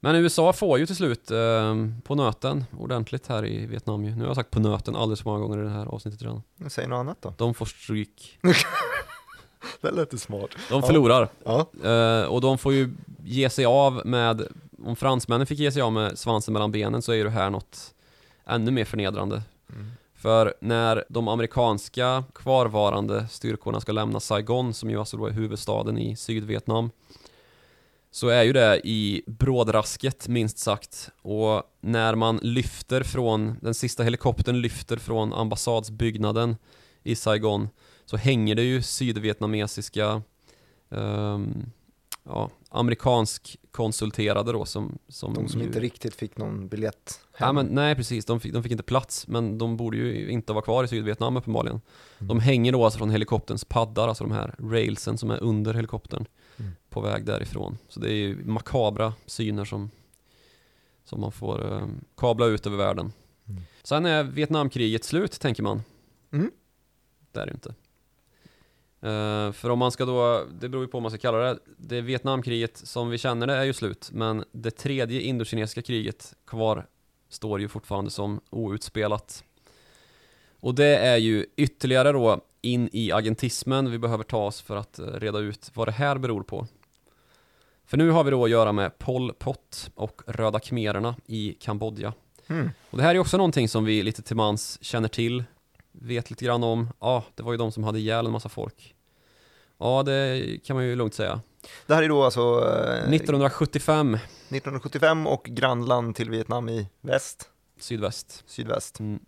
Men USA får ju till slut eh, på nöten ordentligt här i Vietnam ju. Nu har jag sagt på nöten alldeles för många gånger i det här avsnittet redan. Säg något annat då. De får stryk. Det lät smart. De förlorar. Ja. Eh, och de får ju ge sig av med, om fransmännen fick ge sig av med svansen mellan benen så är ju det här något ännu mer förnedrande. Mm. För när de amerikanska kvarvarande styrkorna ska lämna Saigon, som ju alltså då är huvudstaden i Sydvietnam, så är ju det i brådrasket minst sagt. Och när man lyfter från, den sista helikoptern lyfter från ambassadsbyggnaden i Saigon, så hänger det ju sydvietnamesiska um, ja, amerikansk konsulterade då som, som De som ju, inte riktigt fick någon biljett Ja, men, nej precis, de fick, de fick inte plats men de borde ju inte vara kvar i Sydvietnam uppenbarligen. Mm. De hänger då alltså från helikopterns paddar, alltså de här railsen som är under helikoptern Mm. på väg därifrån. Så det är ju makabra syner som, som man får eh, kabla ut över världen. Sen är Vietnamkriget slut, tänker man. Mm. Det är det inte. Eh, för om man ska då, det beror ju på vad man ska kalla det, det Vietnamkriget som vi känner det är ju slut, men det tredje indokinesiska kriget kvar står ju fortfarande som outspelat. Och det är ju ytterligare då in i agentismen vi behöver ta oss för att eh, reda ut vad det här beror på. För nu har vi då att göra med Pol Pot och Röda khmererna i Kambodja. Mm. Och det här är också någonting som vi lite till mans känner till, vet lite grann om. Ja, det var ju de som hade ihjäl en massa folk. Ja, det kan man ju lugnt säga. Det här är då alltså eh, 1975, 1975 och grannland till Vietnam i väst, sydväst. sydväst. Mm,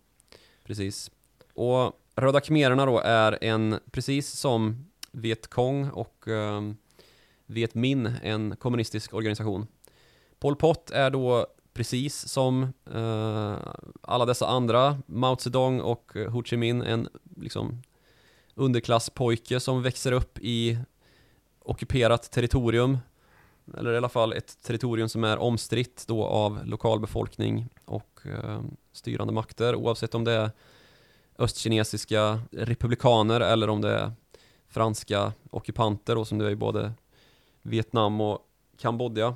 precis. Och Röda khmererna då är en, precis som Vietkong och um, Vietmin, en kommunistisk organisation. Pol Pot är då precis som eh, alla dessa andra, Mao Zedong och eh, Ho Chi Minh, en liksom underklasspojke som växer upp i ockuperat territorium eller i alla fall ett territorium som är omstritt då av lokalbefolkning och eh, styrande makter oavsett om det är östkinesiska republikaner eller om det är franska ockupanter då som det är i både Vietnam och Kambodja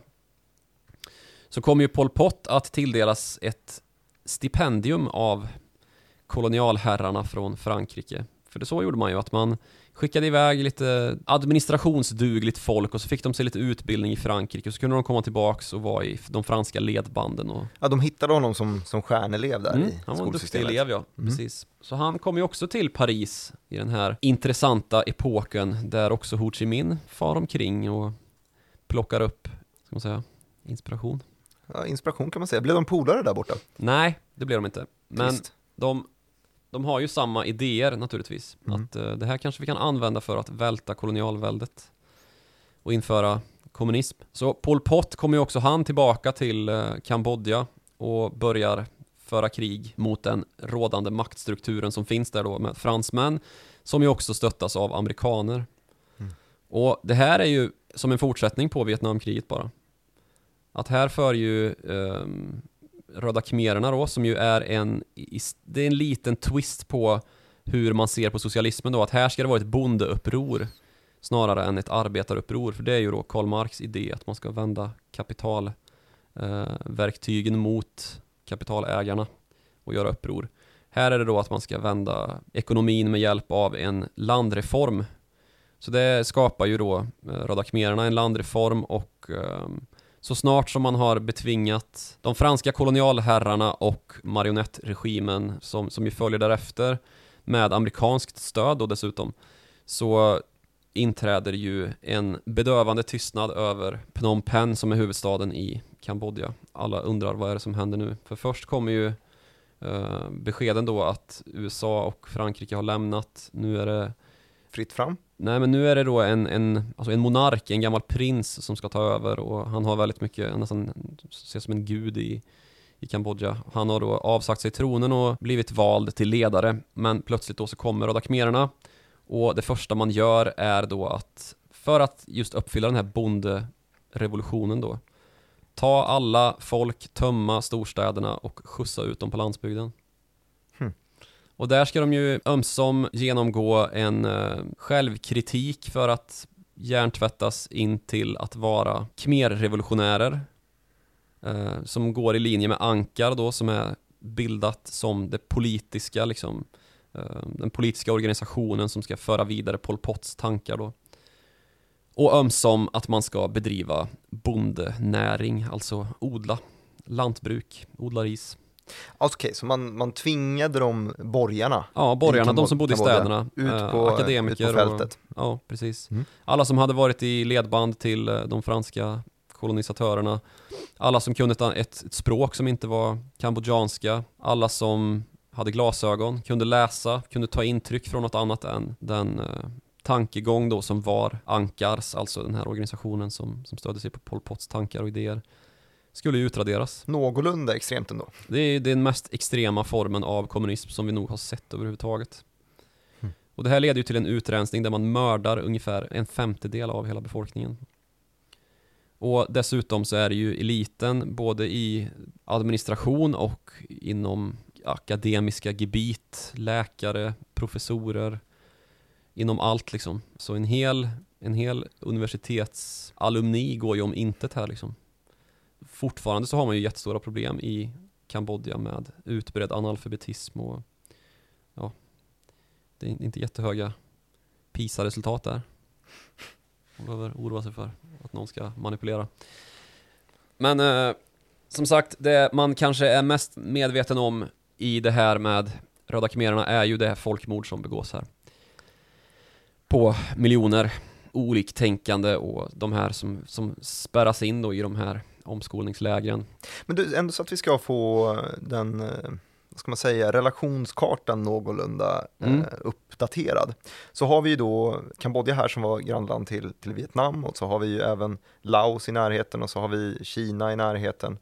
så kommer ju Pol Pot att tilldelas ett stipendium av kolonialherrarna från Frankrike. För det så gjorde man ju, att man skickade iväg lite administrationsdugligt folk och så fick de sig lite utbildning i Frankrike och så kunde de komma tillbaks och vara i de franska ledbanden och Ja, de hittade honom som, som stjärnelev där Mm, i han var en duktig elev ja, Mm. precis. Så han kom ju också till Paris i den här intressanta epoken där också Ho Chi Minh far omkring och plockar upp, ska man säga, inspiration. Ja, inspiration kan man säga. Blev de polare där borta? Nej, det blev de inte. Men Trist. de, de har ju samma idéer naturligtvis. Mm. Att eh, det här kanske vi kan använda för att välta kolonialväldet och införa kommunism. Så Pol Pot kommer ju också han tillbaka till eh, Kambodja och börjar föra krig mot den rådande maktstrukturen som finns där då med fransmän som ju också stöttas av amerikaner. Mm. Och det här är ju som en fortsättning på Vietnamkriget bara. Att här för ju ehm, Röda khmererna då, som ju är en, det är en liten twist på hur man ser på socialismen då, att här ska det vara ett bondeuppror snarare än ett arbetaruppror, för det är ju då Karl Marx idé att man ska vända kapitalverktygen eh, mot kapitalägarna och göra uppror. Här är det då att man ska vända ekonomin med hjälp av en landreform. Så det skapar ju då eh, Röda khmererna en landreform och eh, så snart som man har betvingat de franska kolonialherrarna och marionettregimen som, som ju följer därefter med amerikanskt stöd och dessutom så inträder ju en bedövande tystnad över Phnom Penh som är huvudstaden i Kambodja. Alla undrar vad är det som händer nu? För först kommer ju eh, beskeden då att USA och Frankrike har lämnat. Nu är det Fritt fram? Nej men nu är det då en, en, alltså en monark, en gammal prins som ska ta över och han har väldigt mycket, nästan ses som en gud i, i Kambodja. Han har då avsagt sig tronen och blivit vald till ledare men plötsligt då så kommer Röda khmererna och det första man gör är då att för att just uppfylla den här bonderevolutionen då ta alla folk, tömma storstäderna och skjutsa ut dem på landsbygden. Och där ska de ju ömsom genomgå en eh, självkritik för att hjärntvättas in till att vara khmerrevolutionärer eh, som går i linje med Ankar då som är bildat som det politiska liksom eh, den politiska organisationen som ska föra vidare Pol Pots tankar då. Och ömsom att man ska bedriva bondenäring, alltså odla, lantbruk, odla ris. Alltså, Okej, så man, man tvingade de borgarna Ja, borgarna, de som bodde i städerna, ut eh, på, akademiker ut på fältet? och Ja, precis. Mm. Alla som hade varit i ledband till eh, de franska kolonisatörerna, alla som kunde ett, ett språk som inte var kambodjanska, alla som hade glasögon, kunde läsa, kunde ta intryck från något annat än den eh, tankegång då som var Ankars, alltså den här organisationen som, som stödde sig på Pol Pots tankar och idéer, skulle ju utraderas. Någorlunda extremt ändå. Det är den mest extrema formen av kommunism som vi nog har sett överhuvudtaget. Mm. Och det här leder ju till en utrensning där man mördar ungefär en femtedel av hela befolkningen. Och dessutom så är det ju eliten både i administration och inom akademiska gebit, läkare, professorer, inom allt liksom. Så en hel, en hel universitetsalumni går ju om intet här liksom. Fortfarande så har man ju jättestora problem i Kambodja med utbredd analfabetism och ja, det är inte jättehöga PISA-resultat där. Man behöver oroa sig för att någon ska manipulera. Men eh, som sagt, det man kanske är mest medveten om i det här med Röda khmererna är ju det folkmord som begås här. På miljoner oliktänkande och de här som, som spärras in då i de här omskolningslägren. Men du, ändå så att vi ska få den, eh, vad ska man säga, relationskartan någorlunda mm. eh, uppdaterad. Så har vi ju då Kambodja här som var grannland till, till Vietnam och så har vi ju även Laos i närheten och så har vi Kina i närheten.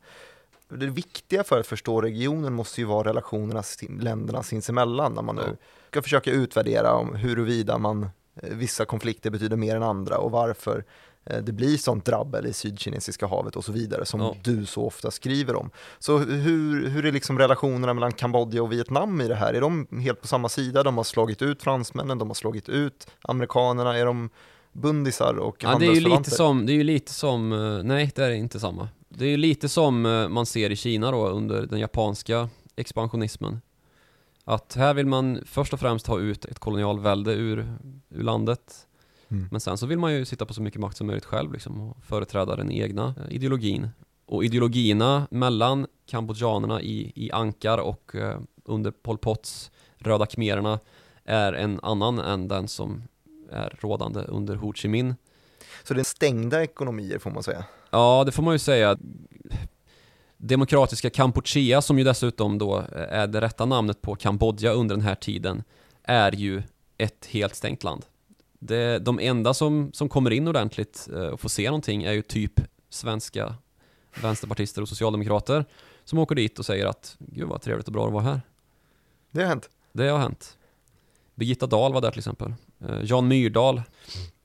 Det viktiga för att förstå regionen måste ju vara relationerna länderna sinsemellan när man nu ska försöka utvärdera om huruvida man eh, vissa konflikter betyder mer än andra och varför det blir sånt drabbel i Sydkinesiska havet och så vidare som ja. du så ofta skriver om. Så hur, hur är liksom relationerna mellan Kambodja och Vietnam i det här? Är de helt på samma sida? De har slagit ut fransmännen, de har slagit ut amerikanerna, är de bundisar och ja, det är ju lite som, det är ju lite som, eh, nej det är inte samma. Det är ju lite som eh, man ser i Kina då under den japanska expansionismen. Att här vill man först och främst ha ut ett kolonialvälde ur, ur landet Mm. Men sen så vill man ju sitta på så mycket makt som möjligt själv liksom, och företräda den egna eh, ideologin. Och ideologierna mellan kambodjanerna i, i Ankar och eh, under Pol Pots röda khmererna är en annan än den som är rådande under Ho Chi Minh. Så det är stängda ekonomier får man säga? Ja, det får man ju säga. Demokratiska Kampuchea, som ju dessutom då eh, är det rätta namnet på Kambodja under den här tiden, är ju ett helt stängt land det, de enda som, som kommer in ordentligt eh, och får se någonting är ju typ svenska vänsterpartister och socialdemokrater som åker dit och säger att gud vad trevligt och bra att vara här. Det har hänt. Det har hänt. Birgitta Dahl var där till exempel. Eh, Jan Myrdal,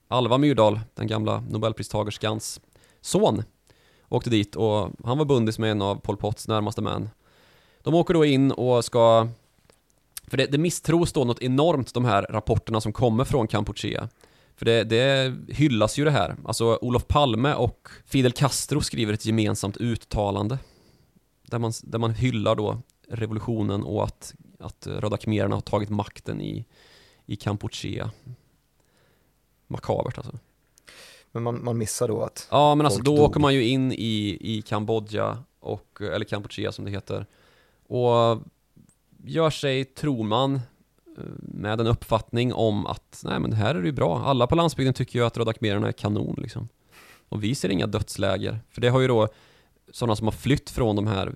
Alva Myrdal, den gamla nobelpristagerskans son, åkte dit och han var bundis med en av Pol Pots närmaste män. De åker då in och ska för det, det misstros då något enormt de här rapporterna som kommer från Kampuchea. För det, det hyllas ju det här. Alltså Olof Palme och Fidel Castro skriver ett gemensamt uttalande. Där man, där man hyllar då revolutionen och att, att Röda khmererna har tagit makten i, i Kampuchea. Makabert alltså. Men man, man missar då att Ja men alltså då dog. åker man ju in i, i Kambodja, och, eller Kampuchea som det heter. Och gör sig, tror man, eh, med en uppfattning om att nej men det här är ju bra. Alla på landsbygden tycker ju att Röda khmererna är kanon liksom. Och vi ser inga dödsläger. För det har ju då sådana som har flytt från de här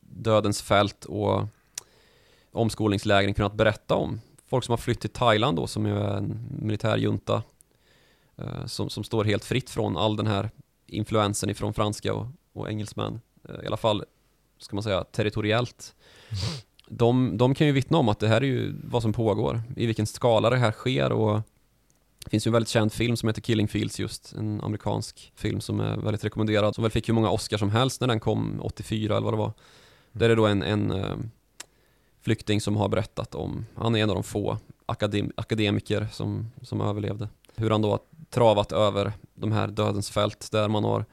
dödens fält och omskolningslägren kunnat berätta om. Folk som har flytt till Thailand då, som ju är en militärjunta eh, som, som står helt fritt från all den här influensen ifrån franska och, och engelsmän. Eh, I alla fall, ska man säga, territoriellt mm de, de kan ju vittna om att det här är ju vad som pågår, i vilken skala det här sker och det finns ju en väldigt känd film som heter Killing Fields just, en amerikansk film som är väldigt rekommenderad, som väl fick hur många Oscar som helst när den kom 84 eller vad det var. Mm. Där är det då en, en uh, flykting som har berättat om, han är en av de få akadem akademiker som, som överlevde. Hur han då har travat över de här dödens fält där man har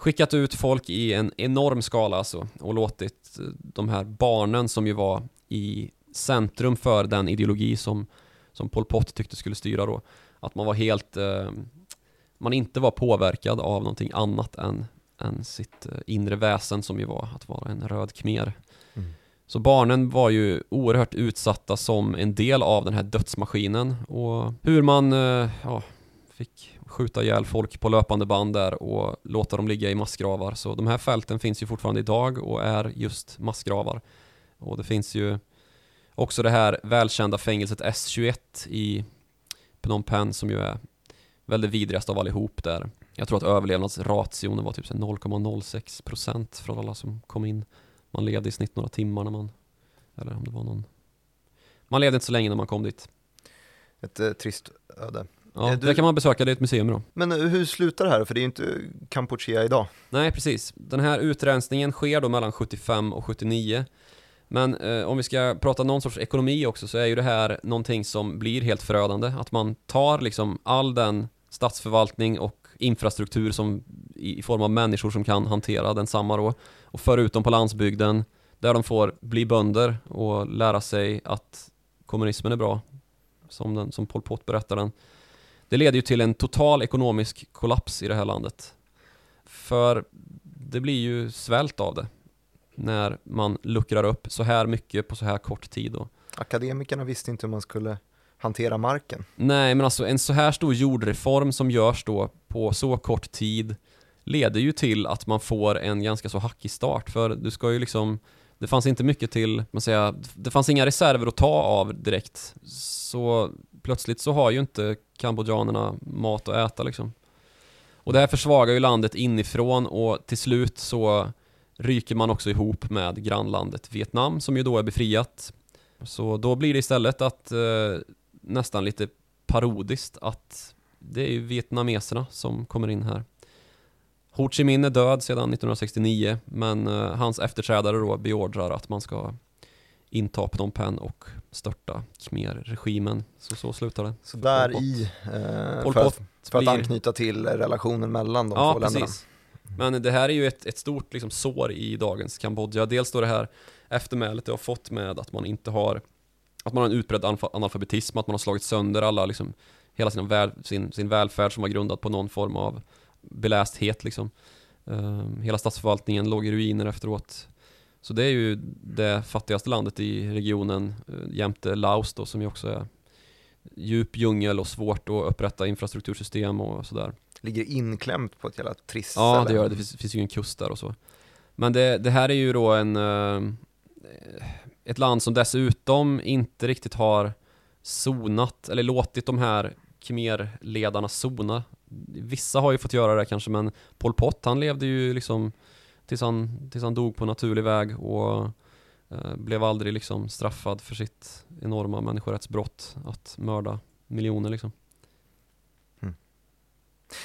skickat ut folk i en enorm skala alltså och låtit eh, de här barnen som ju var i centrum för den ideologi som, som Pol Pot tyckte skulle styra då, att man var helt, eh, man inte var påverkad av någonting annat än, än sitt eh, inre väsen som ju var att vara en röd khmer. Mm. Så barnen var ju oerhört utsatta som en del av den här dödsmaskinen och hur man, eh, ja, fick skjuta ihjäl folk på löpande band där och låta dem ligga i massgravar. Så de här fälten finns ju fortfarande idag och är just massgravar. Och det finns ju också det här välkända fängelset S21 i Phnom Penh som ju är väldigt vidrigast av allihop där. Jag tror att överlevnadsration var typ 0,06% från alla som kom in. Man levde i snitt några timmar när man, eller om det var någon Man levde inte så länge när man kom dit. Ett eh, trist öde. Ja, du... det kan man besöka, det är ett museum då. Men hur slutar det här? För det är ju inte Kampuchea idag. Nej, precis. Den här utrensningen sker då mellan 75 och 79. Men eh, om vi ska prata någon sorts ekonomi också så är ju det här någonting som blir helt förödande. Att man tar liksom all den statsförvaltning och infrastruktur som i, i form av människor som kan hantera densamma då och för ut dem på landsbygden där de får bli bönder och lära sig att kommunismen är bra som, den, som Pol Pot berättar den. Det leder ju till en total ekonomisk kollaps i det här landet. För det blir ju svält av det när man luckrar upp så här mycket på så här kort tid. Då. Akademikerna visste inte hur man skulle hantera marken. Nej, men alltså en så här stor jordreform som görs då på så kort tid leder ju till att man får en ganska så hackig start. För du ska ju liksom det fanns inte mycket till, man säger, det fanns inga reserver att ta av direkt. Så plötsligt så har ju inte kambodjanerna mat att äta liksom. Och det här försvagar ju landet inifrån och till slut så ryker man också ihop med grannlandet Vietnam som ju då är befriat. Så då blir det istället att eh, nästan lite parodiskt att det är ju vietnameserna som kommer in här. Ho Chi Minh är död sedan 1969 men eh, hans efterträdare då beordrar att man ska inta Phnom Penh och störta Khmer-regimen. Så så slutar det. Så där i, eh, Pol för, att, för att blir- anknyta till relationen mellan de Ja, två länderna. precis. Men det här är ju ett, ett stort liksom, sår i dagens Kambodja. Dels då det här eftermälet det har fått med att man inte har att man har en utbredd analfa- analfabetism, att man har slagit sönder alla liksom, hela sin, väl, sin, sin välfärd som var grundad på någon form av belästhet liksom. Ehm, hela statsförvaltningen låg i ruiner efteråt. Så det är ju det fattigaste landet i regionen uh, jämte Laos då som ju också är djup djungel och svårt att upprätta infrastruktursystem och sådär. Ligger inklämt på ett jävla trist Ja, det gör det. Det finns, finns ju ingen kust där och så. Men det, det här är ju då en... eh, ett land som dessutom inte riktigt har sonat, eller låtit de här Khmer-ledarna sona. Vissa har ju fått göra det kanske, men Pol Pot, han levde ju liksom tills han, tills han dog på naturlig väg och eh, blev aldrig liksom straffad för sitt enorma människorättsbrott att mörda miljoner liksom.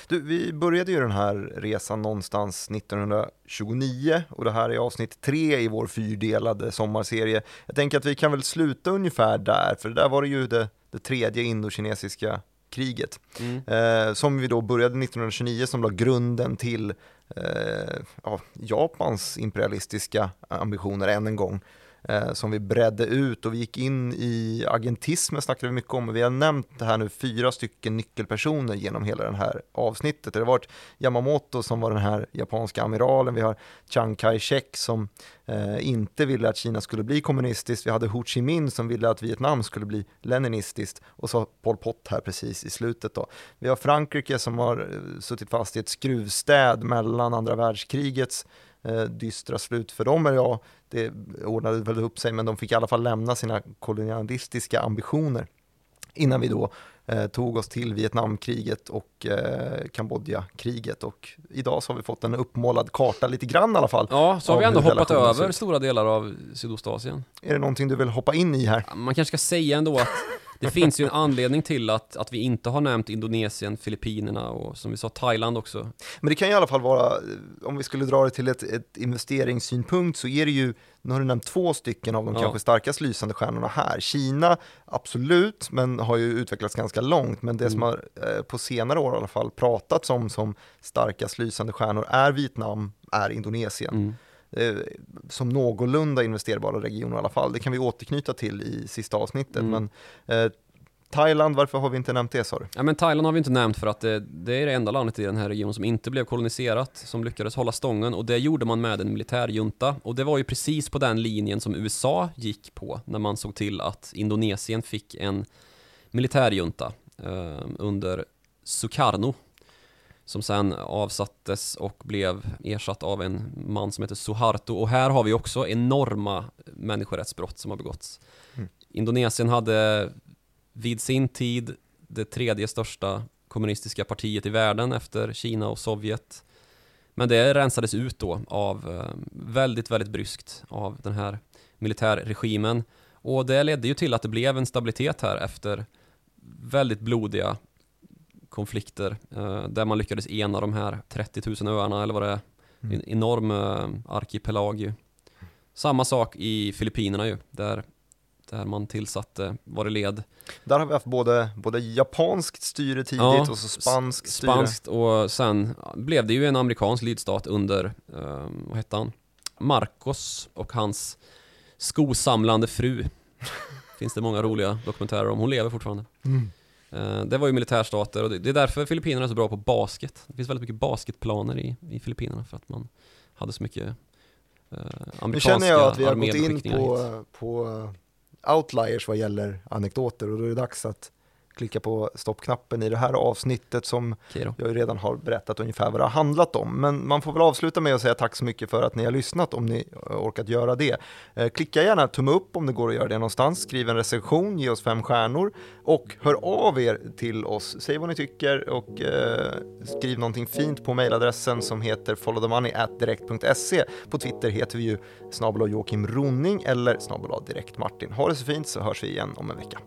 Du, vi började ju den här resan någonstans 1929 och det här är avsnitt tre i vår fyrdelade sommarserie. Jag tänker att vi kan väl sluta ungefär där, för där var det ju det, det tredje indokinesiska kriget. Eh, som vi då började 1929 som la grunden till eh, ja, Japans imperialistiska ambitioner än en gång. Eh, som vi bredde ut och vi gick in i agentismen snackade vi mycket om. Vi har nämnt det här nu fyra stycken nyckelpersoner genom hela det här avsnittet. Det har varit Yamamoto som var den här japanska amiralen. Vi har Chiang Kai-shek som eh, inte ville att Kina skulle bli kommunistiskt. Vi hade Ho Chi Minh som ville att Vietnam skulle bli leninistiskt och så Pol Pot här precis i slutet då. Vi har Frankrike som har eh, suttit fast i ett skruvstäd mellan andra världskrigets eh, dystra slut för dem, eller ja, det ordnade väl upp sig, men de fick i alla fall lämna sina kolonialistiska ambitioner innan vi då eh, tog oss till Vietnamkriget och eh, Kambodjakriget och idag så har vi fått en uppmålad karta lite grann i alla fall. Ja, så har vi ändå hoppat över stora delar av Sydostasien. Är det någonting du vill hoppa in i här? Man kanske ska säga ändå att det finns ju en anledning till att, att vi inte har nämnt Indonesien, Filippinerna och som vi sa Thailand också. Men det kan i alla fall vara, eh, om vi skulle dra det till ett, ett investeringssynpunkt så är det ju, nu har du nämnt två stycken av de Ja. kanske starkast lysande stjärnorna här. Kina, absolut, men har ju utvecklats ganska långt. Men det som Mm. har eh, på senare år i alla fall pratats om som starkast lysande stjärnor är Vietnam, är Indonesien. Mm. Eh, som någorlunda investerbara regioner i alla fall. Det kan vi återknyta till i sista avsnittet. Mm. Men eh, Thailand, varför har vi inte nämnt det sa du? Ja men Thailand har vi inte nämnt för att det, det är det enda landet i den här regionen som inte blev koloniserat, som lyckades hålla stången och det gjorde man med en militärjunta och det var ju precis på den linjen som USA gick på när man såg till att Indonesien fick en militärjunta eh, under Sukarno som sen avsattes och blev ersatt av en man som heter Suharto och här har vi också enorma människorättsbrott som har begåtts. Mm. Indonesien hade vid sin tid det tredje största kommunistiska partiet i världen efter Kina och Sovjet. Men det rensades ut då av eh, väldigt, väldigt bryskt av den här militärregimen. Och det ledde ju till att det blev en stabilitet här efter väldigt blodiga konflikter eh, där man lyckades ena de här 30 000 öarna eller vad det är. Mm. En enorm eh, arkipelag ju. Samma sak i Filippinerna ju, där, där man tillsatte, var det led, Där har vi haft både, både japanskt styre tidigt Ja, och så spanskt styre. spanskt och sen blev det ju en amerikansk lydstat under, eh, vad hette han? Marcos och hans skosamlande fru. Finns det många roliga dokumentärer om, hon lever fortfarande. Mm. Eh, Det var ju militärstater och det är därför Filippinerna är så bra på basket. Det finns väldigt mycket basketplaner i, i Filippinerna för att man hade så mycket eh, amerikanska Nu känner jag att vi har gått in hit. på, på outliers vad gäller anekdoter och då är det dags att klicka på stoppknappen i det här avsnittet som jag redan har berättat ungefär vad det har handlat om. Men man får väl avsluta med att säga tack så mycket för att ni har lyssnat om ni orkat göra det. Eh, Klicka gärna tumme upp om det går att göra det någonstans, skriv en recension, ge oss fem stjärnor och hör av er till oss. Säg vad ni tycker och eh, skriv någonting fint på mejladressen som heter followthemoney@direkt.se. På Twitter heter vi ju snabel Joakim Ronning eller snabel direkt Martin. Ha det så fint så hörs vi igen om en vecka.